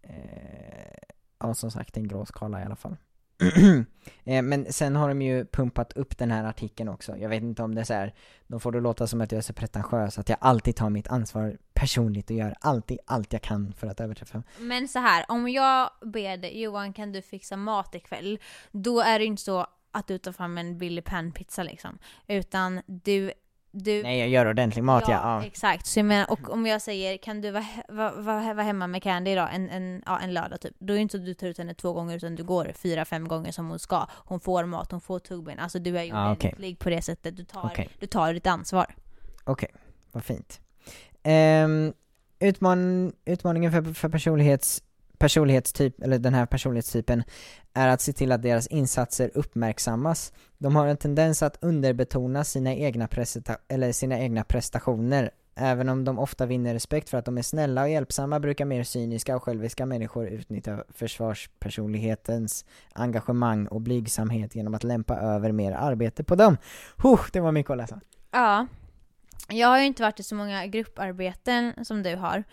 Eh, ja, som sagt en grå skala i alla fall. Eh, men sen har de ju pumpat upp den här artikeln också. Jag vet inte om det är så här, de får det låta som att jag är så pretentiös att jag alltid tar mitt ansvar personligt och gör alltid allt jag kan för att överträffa. Men så här, om jag ber dig Johan kan du fixa mat ikväll? Då är det inte så att du tar fram en billig panpizza liksom. Utan du du Nej, jag gör ordentlig mat ja. ja. exakt. Så jag menar, och om jag säger kan du vara va, va, va hemma med Candy idag en, en, ja, en lördag typ. Då är det inte så att du tar ut henne två gånger utan du går fyra, fem gånger som hon ska. Hon får mat, hon får tuggben. Alltså du är ju Ah, ordentlig på det sättet. Du tar, Okej. du tar ditt ansvar. Okej, vad fint. Ehm, utman utmaningen för, för personlighets, personlighetstyp, eller den här personlighetstypen, är att se till att deras insatser uppmärksammas. De har en tendens att underbetona sina egna, eller sina egna prestationer. Även om de ofta vinner respekt för att de är snälla och hjälpsamma brukar mer cyniska och själviska människor utnyttja försvarspersonlighetens engagemang och blygsamhet genom att lämpa över mer arbete på dem. Huh, det var mycket att läsa. Ja. Jag har ju inte varit i så många grupparbeten som du har.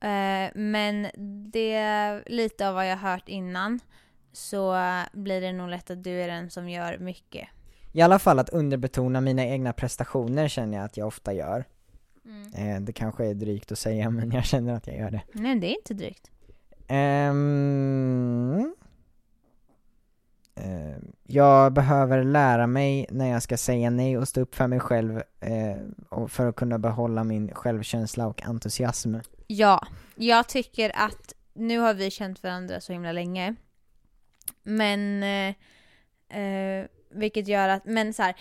Eh, men det är lite av vad jag har hört innan. Så blir det nog lätt att du är den som gör mycket. I alla fall att underbetona mina egna prestationer känner jag att jag ofta gör. Eh, det kanske är drygt att säga men jag känner att jag gör det. Nej, det är inte drygt. Eh, Eh, jag behöver lära mig när jag ska säga nej och stå upp för mig själv eh, och för att kunna behålla min självkänsla och entusiasm. Ja, jag tycker att nu har vi känt varandra så himla länge. Men, eh, eh, vilket gör att, men så här,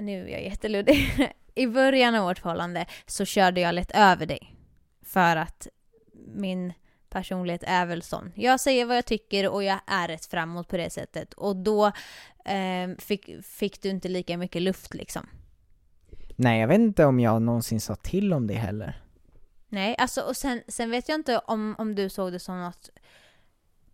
nu är jag jätteluddig. I början av vårt förhållande så körde jag lätt över dig. För att min personlighet är väl sån. Jag säger vad jag tycker och jag är rätt framåt på det sättet. Och då eh, fick, fick du inte lika mycket luft liksom. Nej, jag vet inte om jag någonsin sa till om det heller. Nej, alltså och sen, sen vet jag inte om, om du såg det som något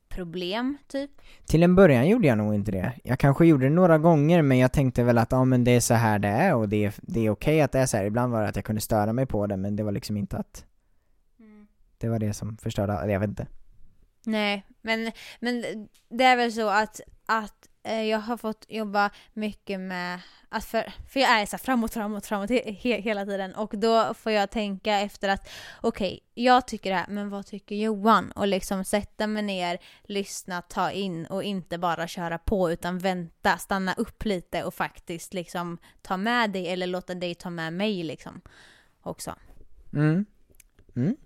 problem, typ. Till en början gjorde jag nog inte det. Jag kanske gjorde det några gånger men jag tänkte väl att ja men det är så här det är och det är, det är okej att det är så här. Ibland var det att jag kunde störa mig på det men det var liksom inte att det var det som förstörde, eller jag vet inte. Nej, men, men det är väl så att, att eh, jag har fått jobba mycket med att för, för jag är så framåt, framåt, framåt he, he, hela tiden och då får jag tänka efter att okej, jag tycker det här, men vad tycker Johan? Och liksom sätta mig ner, lyssna, ta in och inte bara köra på utan vänta, stanna upp lite och faktiskt liksom ta med dig eller låta dig ta med mig liksom också. Mm. Mm.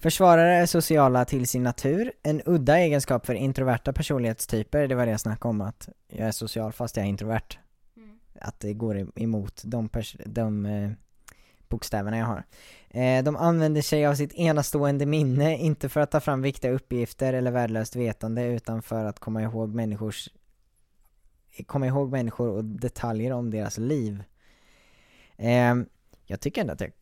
Försvarare är sociala till sin natur. En udda egenskap för introverta personlighetstyper, det var det jag snackade om att jag är social fast jag är introvert. Att det går emot de, de eh, bokstäverna jag har. Eh, de använder sig av sitt enastående minne, inte för att ta fram viktiga uppgifter eller värdelöst vetande, utan för att komma ihåg människors komma ihåg människor och detaljer om deras liv. Eh, jag tycker ändå att jag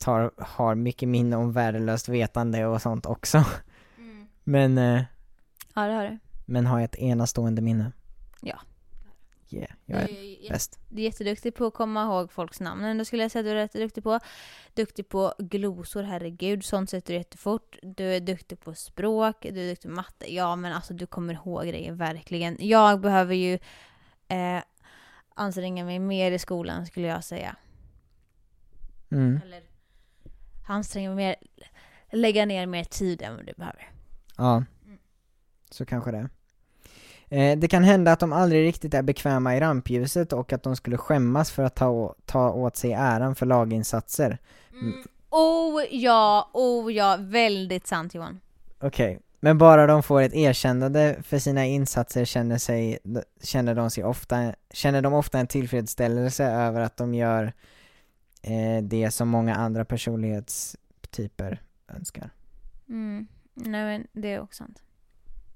tar, har mycket minne om värdelöst vetande och sånt också. Men, eh, Ja, det har du. men har jag ett enastående minne? Ja. Yeah, jag är Du är bäst. Du är jätteduktig på att komma ihåg folks namn. Ändå skulle jag säga att du är jätteduktig på. Duktig på glosor, herregud. Sånt sätter du jättefort. Du är duktig på språk. Du är duktig på matte. Ja, men alltså du kommer ihåg grejer, verkligen. Jag behöver ju eh, anstränga mig mer i skolan, skulle jag säga. Mm. Eller anstränga mer, lägga ner mer tid än vad du behöver. Ja. Så kanske det. Eh, det kan hända att de aldrig riktigt är bekväma i rampljuset och att de skulle skämmas för att ta, ta åt sig äran för laginsatser. Mm. Oh ja, oh ja, väldigt sant Johan. Okej, men bara de får ett erkännande för sina insatser känner, sig, känner, de sig ofta, känner de ofta en tillfredsställelse över att de gör eh, det som många andra personlighetstyper önskar. Mm. Nej men det är också sant.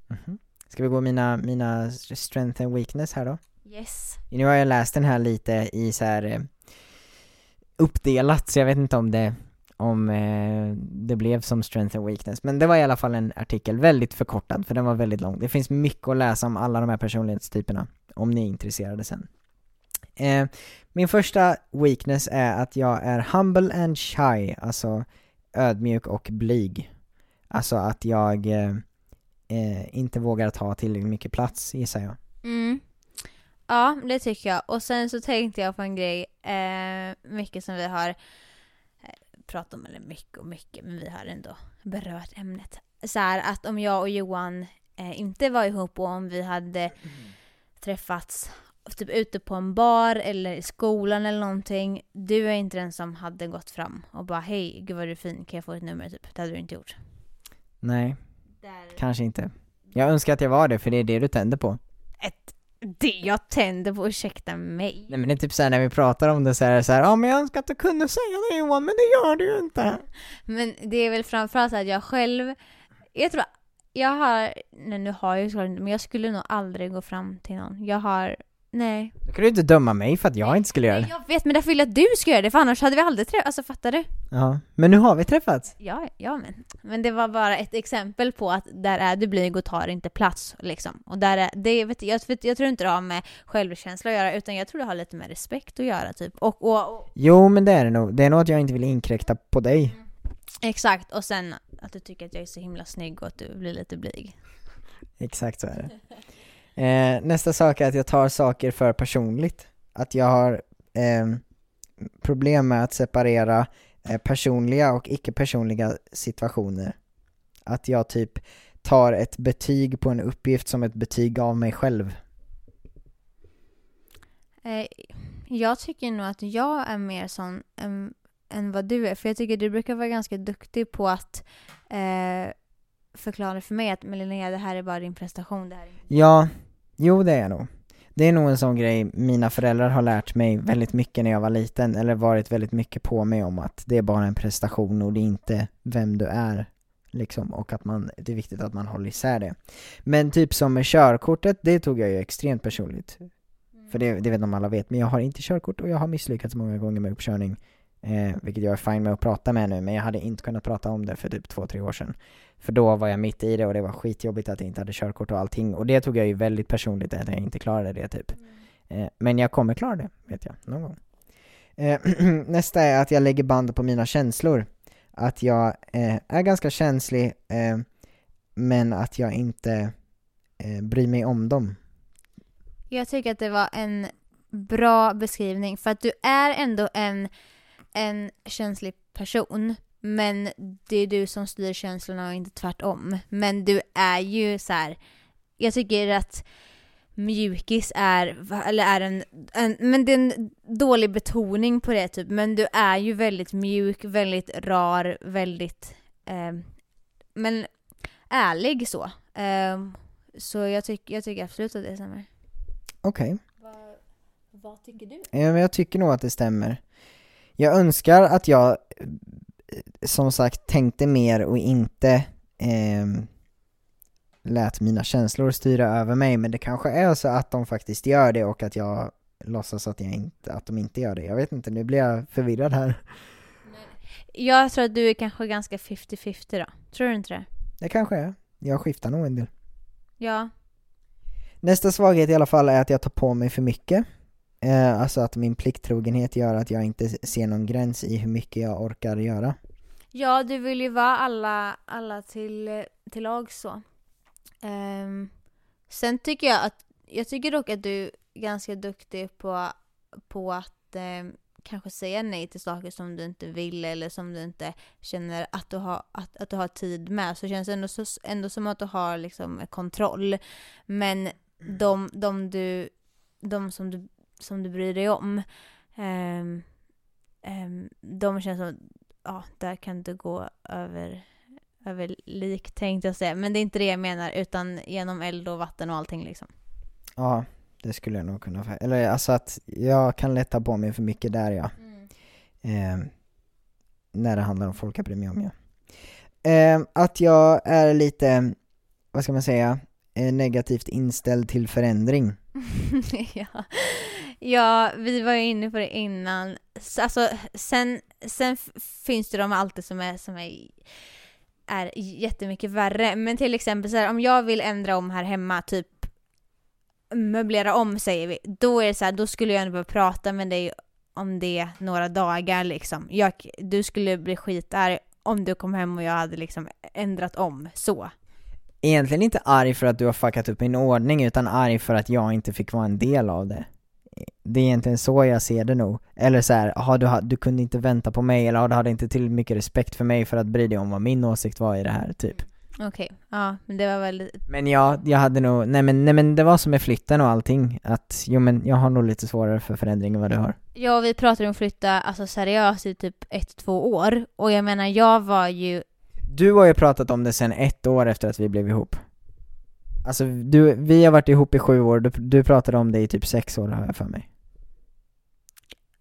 Mhm. Ska vi gå mina, mina strength and weakness här då? Yes. Nu har jag läst den här lite i så här eh, uppdelat, så jag vet inte om det om eh, det blev som strength and weakness, men det var i alla fall en artikel, väldigt förkortad för den var väldigt lång. Det finns mycket att läsa om alla de här personlighetstyperna, om ni är intresserade sen. Eh, min första weakness är att jag är humble and shy, alltså ödmjuk och blyg. Alltså att jag eh, eh, inte vågar ta tillräckligt mycket plats, gissar jag. Mm. Ja, det tycker jag. Och sen så tänkte jag på en grej, eh, mycket som vi har eh, pratat om, eller mycket och mycket, men vi har ändå berört ämnet. Så här att om jag och Johan eh, inte var ihop och om vi hade träffats typ ute på en bar eller i skolan eller någonting. Du är inte den som hade gått fram och bara hej, gud vad du är fin, kan jag få ett nummer typ? Det hade du inte gjort. Nej, Där. kanske inte. Jag önskar att jag var det, för det är det du tänder på. Ett, det jag tänder på, ursäkta mig. Nej men det är typ såhär när vi pratar om det så är det såhär, ja men jag önskar att du kunde säga det Johan, men det gör du ju inte. Men det är väl framförallt så att jag själv, jag tror, jag har, nej nu har jag ju såklart men jag skulle nog aldrig gå fram till någon. Jag har, nej. Då kan du inte döma mig för att jag inte skulle göra Nej, det. jag vet, men därför vill jag att du ska göra det, för annars hade vi aldrig träffats, alltså fattar du? Ja, men nu har vi träffats. Ja, ja men. Men det var bara ett exempel på att där är du blyg och tar inte plats liksom. Och där är, det vet jag, jag, jag tror inte det har med självkänsla att göra, utan jag tror det har lite med respekt att göra typ. Och, och, och Jo men det är det nog, det är nog att jag inte vill inkräkta på dig. exakt, och sen att du tycker att jag är så himla snygg och att du blir lite blyg. Exakt så är det. Eh, nästa sak är att jag tar saker för personligt. Att jag har eh, problem med att separera eh, personliga och icke-personliga situationer. Att jag typ tar ett betyg på en uppgift som ett betyg av mig själv. Eh, jag tycker nog att jag är mer sån än, än vad du är. För jag tycker du brukar vara ganska duktig på att eh, förklara för mig att men Linnea, det här är bara din prestation. Det här är... Ja, jo det är jag nog. Det är nog en sån grej mina föräldrar har lärt mig väldigt mycket när jag var liten, eller varit väldigt mycket på mig om att det är bara en prestation och det är inte vem du är. Liksom, och att man, det är viktigt att man håller isär det. Men typ som med körkortet, det tog jag ju extremt personligt. För det, det vet de alla vet, men jag har inte körkort och jag har misslyckats många gånger med uppkörning. Eh, vilket jag är fine med att prata med nu, men jag hade inte kunnat prata om det för typ två, tre år sedan. För då var jag mitt i det och det var skitjobbigt att jag inte hade körkort och allting. Och det tog jag ju väldigt personligt att jag inte klarade det typ. Eh, men jag kommer klara det, vet jag, någon gång. Eh, nästa är att jag lägger band på mina känslor. Att jag eh, är ganska känslig, eh, men att jag inte eh, bryr mig om dem. Jag tycker att det var en bra beskrivning för att du är ändå en, en känslig person men det är du som styr känslorna och inte tvärtom. Men du är ju så här. jag tycker att mjukis är, eller är en, en, men det är en dålig betoning på det typ, men du är ju väldigt mjuk, väldigt rar, väldigt, eh, men ärlig så. Eh, så jag, tyck, jag tycker absolut att det stämmer. Okej. Vad, vad tycker du? Ja, men jag tycker nog att det stämmer. Jag önskar att jag, eh, som sagt, tänkte mer och inte ehm, lät mina känslor styra över mig, men det kanske är så att de faktiskt gör det och att jag låtsas att, jag inte, att de inte gör det. Jag vet inte, nu blir jag förvirrad här. Jag tror att du är kanske ganska 50-50 då. Tror du inte det? Det kanske är. Jag skiftar nog en del. Ja. Nästa svaghet i alla fall är att jag tar på mig för mycket. Eh, alltså att min plikttrogenhet gör att jag inte ser någon gräns i hur mycket jag orkar göra. Ja, du vill ju vara alla, alla till, till lag så. Ehm, sen tycker jag att, jag tycker dock att du är ganska duktig på, på att ehm, kanske säga nej till saker som du inte vill eller som du inte känner att du har, att, att du har tid med så känns det ändå, så, ändå som att du har liksom kontroll. Men de, de, du, de som, du, som du bryr dig om, ehm, ehm, de känns som, ja, där kan du gå över över lik tänkte jag säga, men det är inte det jag menar utan genom eld och vatten och allting liksom. Ja, det skulle jag nog kunna, eller alltså att jag kan lätta på mig för mycket där ja. Eh, när det handlar om folk jag bryr mig om ja. Att jag är lite, vad ska man säga, eh, negativt inställd till förändring. ja ja, vi var ju inne på det innan. Alltså, sen, sen finns det de alltid som är, som är, är jättemycket värre. Men till exempel så här, om jag vill ändra om här hemma, typ möblera om säger vi, då är det så här, då skulle jag ändå behöva prata med dig om det några dagar liksom. Jag, du skulle bli skitarg om du kom hem och jag hade liksom ändrat om så. Egentligen inte arg för att du har fuckat upp min ordning, utan arg för att jag inte fick vara en del av det. Det är egentligen så jag ser det nog. Eller så här, aha, du, du kunde inte vänta på mig, eller aha, du hade inte tillräckligt mycket respekt för mig för att bry dig om vad min åsikt var i det här, typ. Okej, ja, men det var väl Men ja, jag hade nog, nej men, nej men det var som med flytten och allting, att jo men jag har nog lite svårare för förändring än vad du har. Ja, vi pratade om att flytta alltså seriöst i typ ett, två år. Och jag menar, jag var ju... Du har ju pratat om det sen ett år efter att vi blev ihop. Alltså du, vi har varit ihop i sju år, du, du pratade om det i typ sex år har jag för mig.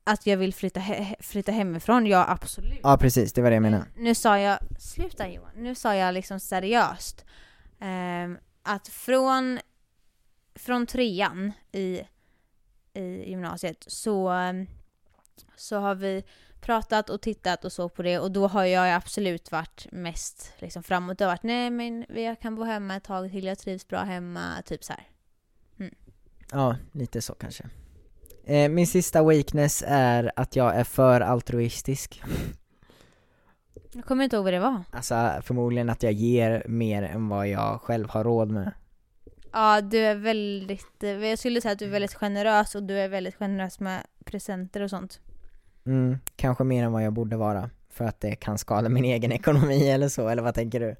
Att jag vill flytta, he- flytta hemifrån, ja absolut. Ja precis, det var det jag menade. Nu sa jag, sluta Johan, nu sa jag liksom seriöst. ehm, att från, från trean i, i gymnasiet så, så har vi pratat och tittat och så på det och då har jag absolut varit mest liksom framåt. Det har varit nej men jag kan bo hemma ett tag till, jag trivs bra hemma, typ så här. Ja, lite så kanske. Eh, min sista weakness är att jag är för altruistisk. Jag kommer inte ihåg vad det var. Alltså förmodligen att jag ger mer än vad jag själv har råd med. Ja, du är väldigt, jag skulle säga att du är väldigt generös och du är väldigt generös med presenter och sånt. Mm, kanske mer än vad jag borde vara. För att det kan skada min egen ekonomi eller så, eller vad tänker du?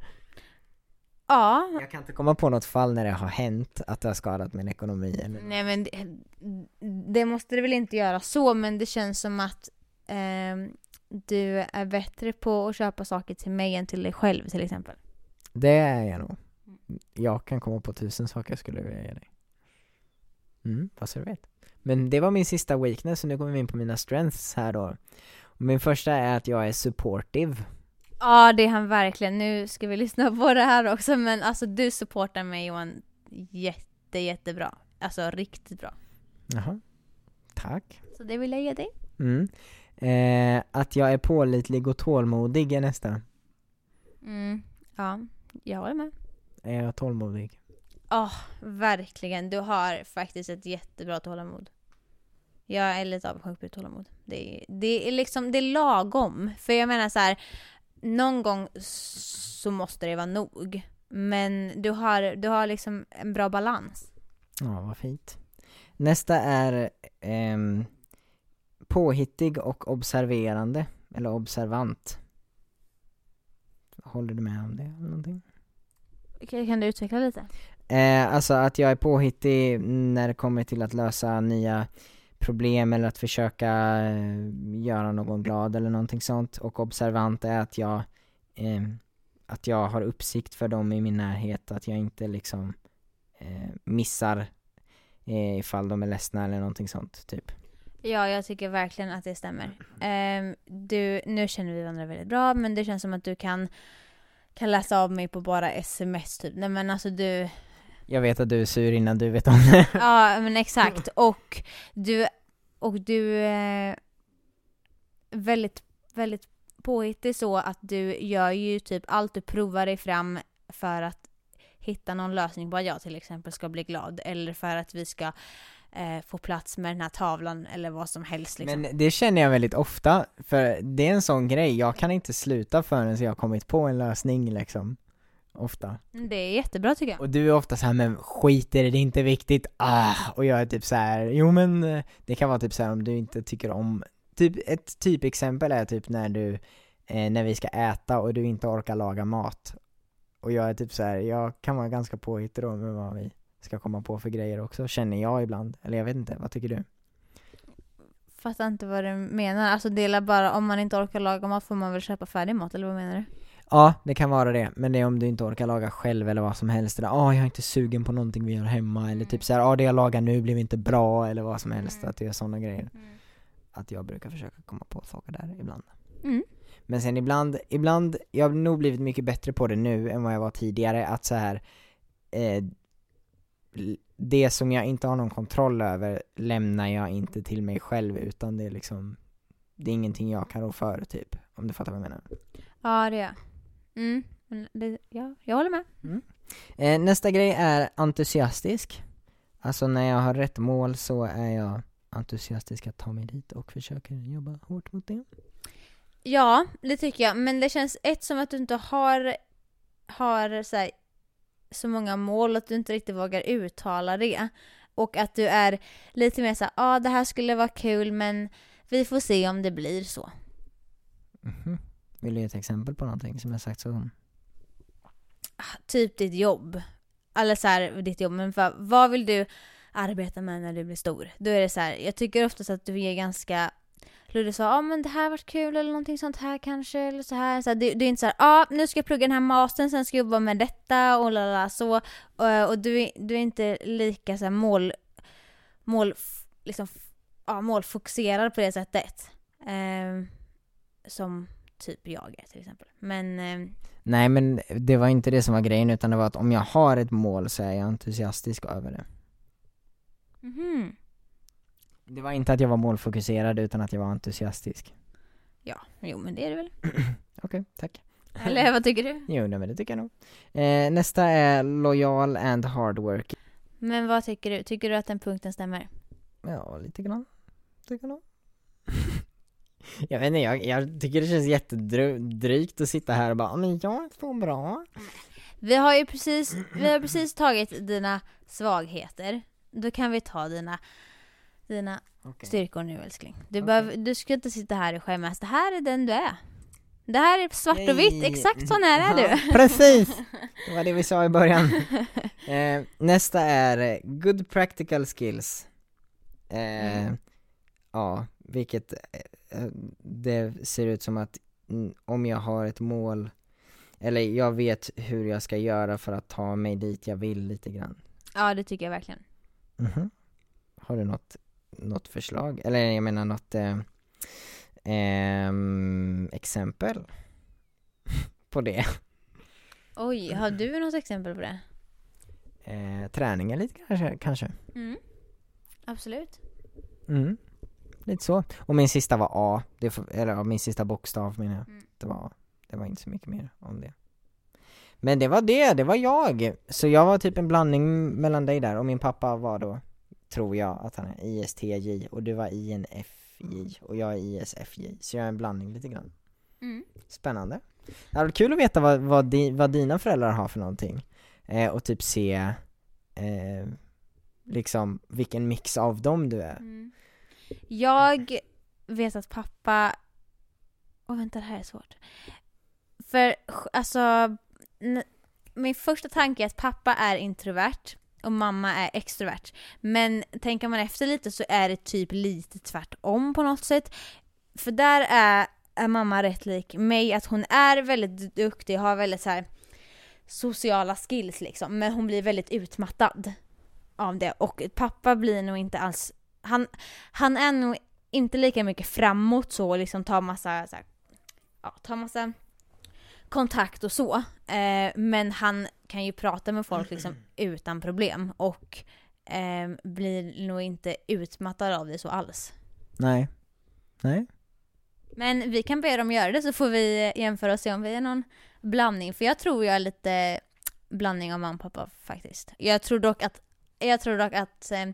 Ja, Jag kan inte komma på något fall när det har hänt att det har skadat min ekonomi eller nej men det, det måste det väl inte göra så, men det känns som att ehm, du är bättre på att köpa saker till mig än till dig själv till exempel. Det är jag nog. Jag kan komma på tusen saker jag skulle vilja ge dig. Mm, så du vet. Men det var min sista weakness, så nu kommer vi in på mina strengths här då. Och min första är att jag är supportive. Ja, det är han verkligen. Nu ska vi lyssna på det här också, men alltså du supportar mig Johan jätte, jättebra. Alltså riktigt bra. Jaha. Tack. Så det vill jag ge dig. Mm. Eh, att jag är pålitlig och tålmodig är nästa. Mm, ja, jag håller med. Är jag tålmodig? Ja, verkligen. Du har faktiskt ett jättebra tålamod. Jag är lite avundsjuk på ditt tålamod. Det är, det är liksom, det är lagom. För jag menar så här, någon gång så måste det vara nog. Men du har, du har liksom en bra balans. Ja, vad fint. Nästa är ehm, påhittig och observerande, eller observant. Håller du med om det eller någonting? Kan du utveckla lite? Eh, alltså att jag är påhittig när det kommer till att lösa nya problem eller att försöka eh, göra någon glad eller någonting sånt. Och observant är att jag, eh, att jag har uppsikt för dem i min närhet, att jag inte liksom eh, missar eh, ifall de är ledsna eller någonting sånt, typ. Ja, jag tycker verkligen att det stämmer. Eh, du, nu känner vi varandra väldigt bra, men det känns som att du kan, kan läsa av mig på bara sms typ. Nej men alltså du, jag vet att du är sur innan du vet om det. Ja, men exakt. Och du, och du är väldigt, väldigt påhittig så att du gör ju typ allt du provar dig fram för att hitta någon lösning på att jag till exempel ska bli glad eller för att vi ska eh, få plats med den här tavlan eller vad som helst liksom. Men det känner jag väldigt ofta, för det är en sån grej, jag kan inte sluta förrän jag har kommit på en lösning liksom. Ofta. Det är jättebra tycker jag. Och du är ofta så här, men skit i det, det är inte viktigt, ah! Och jag är typ så här, jo men eh, det kan vara typ så här om du inte tycker om typ, ett typexempel är typ när du, eh, när vi ska äta och du inte orkar laga mat. Och jag är typ så här, jag kan vara ganska påhittig då med vad vi ska komma på för grejer också, känner jag ibland. Eller jag vet inte, vad tycker du? Fattar inte vad du menar. Alltså dela bara, om man inte orkar laga mat får man väl köpa färdig mat, eller vad menar du? Ja, det kan vara det, men det är om du inte orkar laga själv eller vad som helst. Eller ah, jag är inte sugen på någonting vi gör hemma. Eller typ såhär, ah, det jag lagar nu blev inte bra. Eller vad som helst, Mm. att det är sådana grejer. Att jag brukar försöka komma på saker där ibland. Mm. Men sen ibland, ibland, jag har nog blivit mycket bättre på det nu än vad jag var tidigare, att så här eh, det som jag inte har någon kontroll över lämnar jag inte till mig själv utan det är liksom Det är ingenting jag kan rå för typ, om du fattar vad jag menar. Ja, det jag. Mm. Det, ja, jag håller med. Eh, nästa grej är entusiastisk. Alltså när jag har rätt mål så är jag entusiastisk att ta mig dit och försöker jobba hårt mot det. Ja, det tycker jag. Men det känns ett som att du inte har, har så, här, så många mål att du inte riktigt vågar uttala det. Och att du är lite mer såhär, ja ah, det här skulle vara kul men vi får se om det blir så. Mhm. Vill du ge ett exempel på någonting som jag sagt så? Ah, typ ditt jobb. Eller så här, ditt jobb, men för, vad vill du arbeta med när du blir stor? Då är det så här, jag tycker oftast att du är ganska Ludde sa, ah, men det här varit kul eller någonting sånt här kanske eller så här. Så här, du, du är inte så ja ah, nu ska jag plugga den här mastern, sen ska jag jobba med detta och lala så. Och, och du, du är inte lika så här mål, mål, liksom, ja, målfokuserad på det sättet. Eh, som typ jag är till exempel. Men ehm, Nej men det var inte det som var grejen utan det var att om jag har ett mål så är jag entusiastisk över det. mhm. Det var inte att jag var målfokuserad utan att jag var entusiastisk. Ja, jo men det är det väl. Okej, tack. Eller vad tycker du? Jo, nej, men det tycker jag nog. Eh, nästa är lojal and hard work. Men vad tycker du? Tycker du att den punkten stämmer? Ja, lite grann. Tycker jag nog. Jag vet inte, jag, jag tycker det känns jättedrygt att sitta här och bara "Ja, men jag så bra. Vi har ju precis, vi har precis tagit dina svagheter. Då kan vi ta dina, dina Okej. styrkor nu älskling. Du, Okej. behöver, du ska inte sitta här och skämmas. Det här är den du är. Det här är svart och vitt, exakt sån här är du. Precis! Det var det vi sa i början. Eh, nästa är eh, good practical skills. Eh, Mm. Ja, vilket eh, det ser ut som att mm, om jag har ett mål, eller jag vet hur jag ska göra för att ta mig dit jag vill lite grann. Ja, det tycker jag verkligen. Mhm. Har du något, något förslag? Eller jag menar något eh, ehm, exempel på det? Oj, har du något exempel på det? Eh, träningen lite kanske, kanske? Mm. Absolut. Mm. Lite så. Och min sista var A, det eller ja, min sista bokstav menar jag. Mm. Det var. Det var inte så mycket mer om det. Men det var det, det var jag! Så jag var typ en blandning mellan dig där, och min pappa var då, tror jag, att han är ISTJ, och du var INFJ, och jag är ISFJ. Så jag är en blandning lite grann. Mm. Spännande. Det hade varit kul att veta vad, vad, di, vad dina föräldrar har för någonting. Eh, och typ se, eh, liksom, vilken mix av dem du är. Mm. Jag vet att pappa... Åh vänta, det här är svårt. För alltså, min första tanke är att pappa är introvert och mamma är extrovert. Men tänker man efter lite så är det typ lite tvärtom på något sätt. För där är, är mamma rätt lik mig, att hon är väldigt duktig, har väldigt så här sociala skills liksom, men hon blir väldigt utmattad av det. Och pappa blir nog inte alls, han, han är nog inte lika mycket framåt så, liksom tar massa, så här, ja, tar massa kontakt och så. Eh, men han kan ju prata med folk liksom utan problem och eh, blir nog inte utmattad av det så alls. Nej. Nej. Men vi kan be dem göra det så får vi jämföra och se om vi är någon blandning. För jag tror jag är lite blandning av mamma och pappa faktiskt. Jag tror dock att, jag tror dock att eh,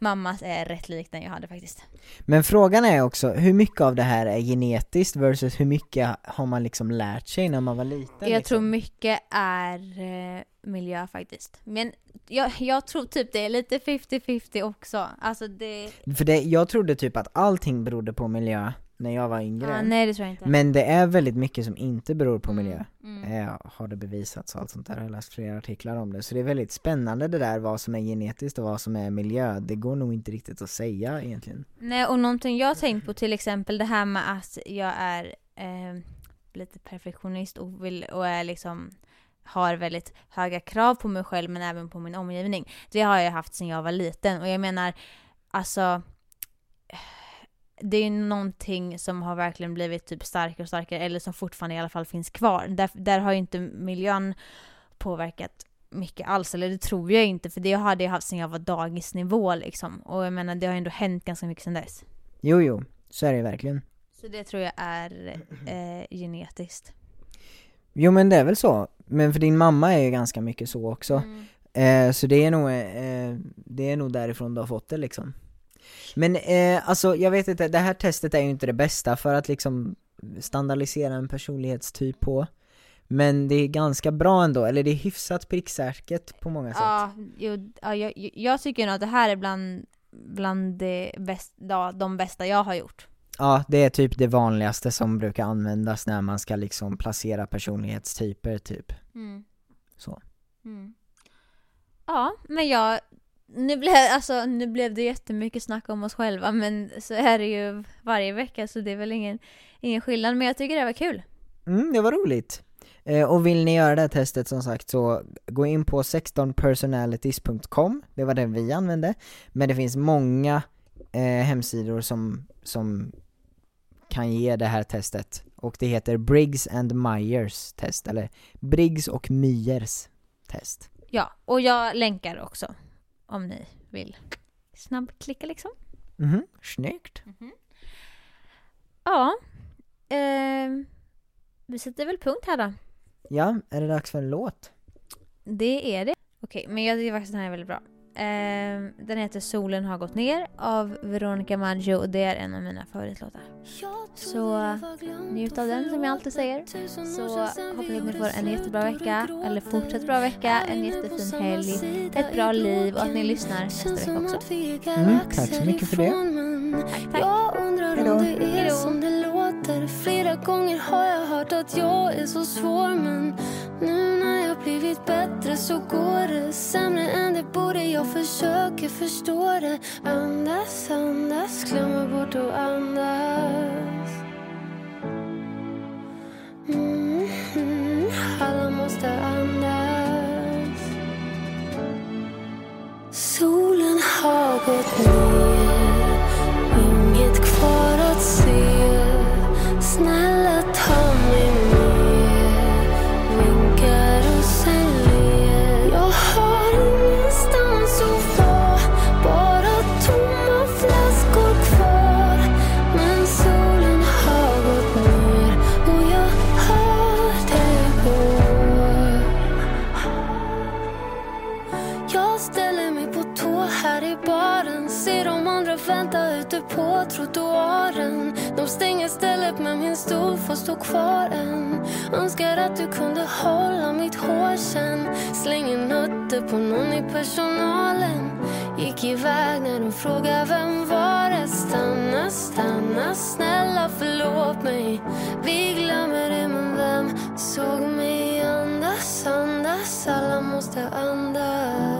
mammas är rätt lik den jag hade faktiskt. Men frågan är också, hur mycket av det här är genetiskt versus hur mycket har man liksom lärt sig när man var liten? Jag liksom? tror mycket är eh, miljö faktiskt. Men jag, jag tror typ det är lite 50-50 också. Alltså det... För det, jag trodde typ att allting berodde på miljö när jag var yngre. Ah, nej det tror jag inte. Men det är väldigt mycket som inte beror på miljö. Mm. Eh, har det bevisats och allt sånt där, jag har läst flera artiklar om det. Så det är väldigt spännande det där vad som är genetiskt och vad som är miljö. Det går nog inte riktigt att säga egentligen. Nej och någonting jag har tänkt på till exempel det här med att jag är eh, lite perfektionist och, vill, och är liksom har väldigt höga krav på mig själv men även på min omgivning. Det har jag haft sedan jag var liten och jag menar alltså det är någonting som har verkligen blivit typ starkare och starkare eller som fortfarande i alla fall finns kvar. Där, där har ju inte miljön påverkat mycket alls, eller det tror jag inte för det hade jag haft sedan jag var dagisnivå liksom. Och jag menar det har ändå hänt ganska mycket sedan dess. Jo, jo, så är det verkligen. Så det tror jag är eh, genetiskt. Jo men det är väl så. Men för din mamma är ju ganska mycket så också. Mm. Eh, så det är nog, eh, det är nog därifrån du har fått det liksom. Men eh, alltså jag vet inte, det här testet är ju inte det bästa för att liksom standardisera en personlighetstyp på. Men det är ganska bra ändå, eller det är hyfsat pricksäkert på många sätt. Ja, jo, ja jag, jag tycker nog att det här är bland, bland det bäst, ja, de bästa jag har gjort. Ja, det är typ det vanligaste som brukar användas när man ska liksom placera personlighetstyper typ. Mm. Så. Mm. Ja, men jag nu blev, alltså, nu blev det jättemycket snack om oss själva men så är det ju varje vecka så det är väl ingen, ingen skillnad men jag tycker det var kul. Mm, det var roligt. Eh, och vill ni göra det här testet som sagt så gå in på 16personalities.com, det var den vi använde. Men det finns många eh, hemsidor som, som kan ge det här testet. Och det heter Briggs and Myers test, eller Briggs och Myers test. Ja, och jag länkar också om ni vill snabbklicka liksom. Mhm, snyggt. Ja, eh, vi sätter väl punkt här då. Ja, är det dags för en låt? Det är det. Okej, men jag tycker faktiskt den här är väldigt bra. Eh, den heter Solen har gått ner av Veronica Maggio och det är en av mina favoritlåtar. Så njut av den som jag alltid säger. Så hoppas att ni får en jättebra vecka, eller fortsatt bra vecka, en jättefin helg, ett bra liv och att ni lyssnar nästa vecka också. Mm, tack så mycket för det. Tack, tack. Jag undrar Hejdå. om det är Hejdå. som det låter. Flera gånger har jag hört att jag är så svår Men nu när jag blivit bättre så går det sämre än det borde. Jag försöker förstå det. Andas, andas, glömmer bort att andas. Mm, mm, Alla måste andas. Solen har gått ner Snälla på trottoaren. De stänger stället men min stol får stå kvar än. Önskar att du kunde hålla mitt hår sen. Slänger nötter på någon i personalen. Gick iväg när de frågade vem var det? Stanna, stanna, snälla förlåt mig. Vi glömmer det men vem såg mig andas, andas? Alla måste andas.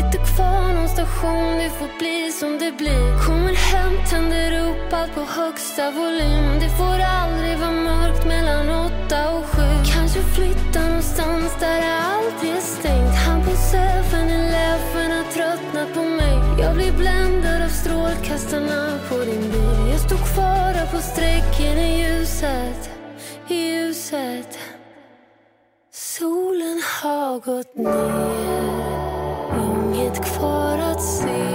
Sitter kvar någon station, det får bli som det blir. Kommer hem, tänder upp allt på högsta volym. Det får aldrig vara mörkt mellan åtta och sju. Kanske flytta någonstans där allt är stängt. Han på 7-Eleven har tröttnat på mig. Jag blir bländad av strålkastarna på din bil. Jag står kvar här på sträcken i ljuset, i ljuset. Solen har gått ner kvar att se.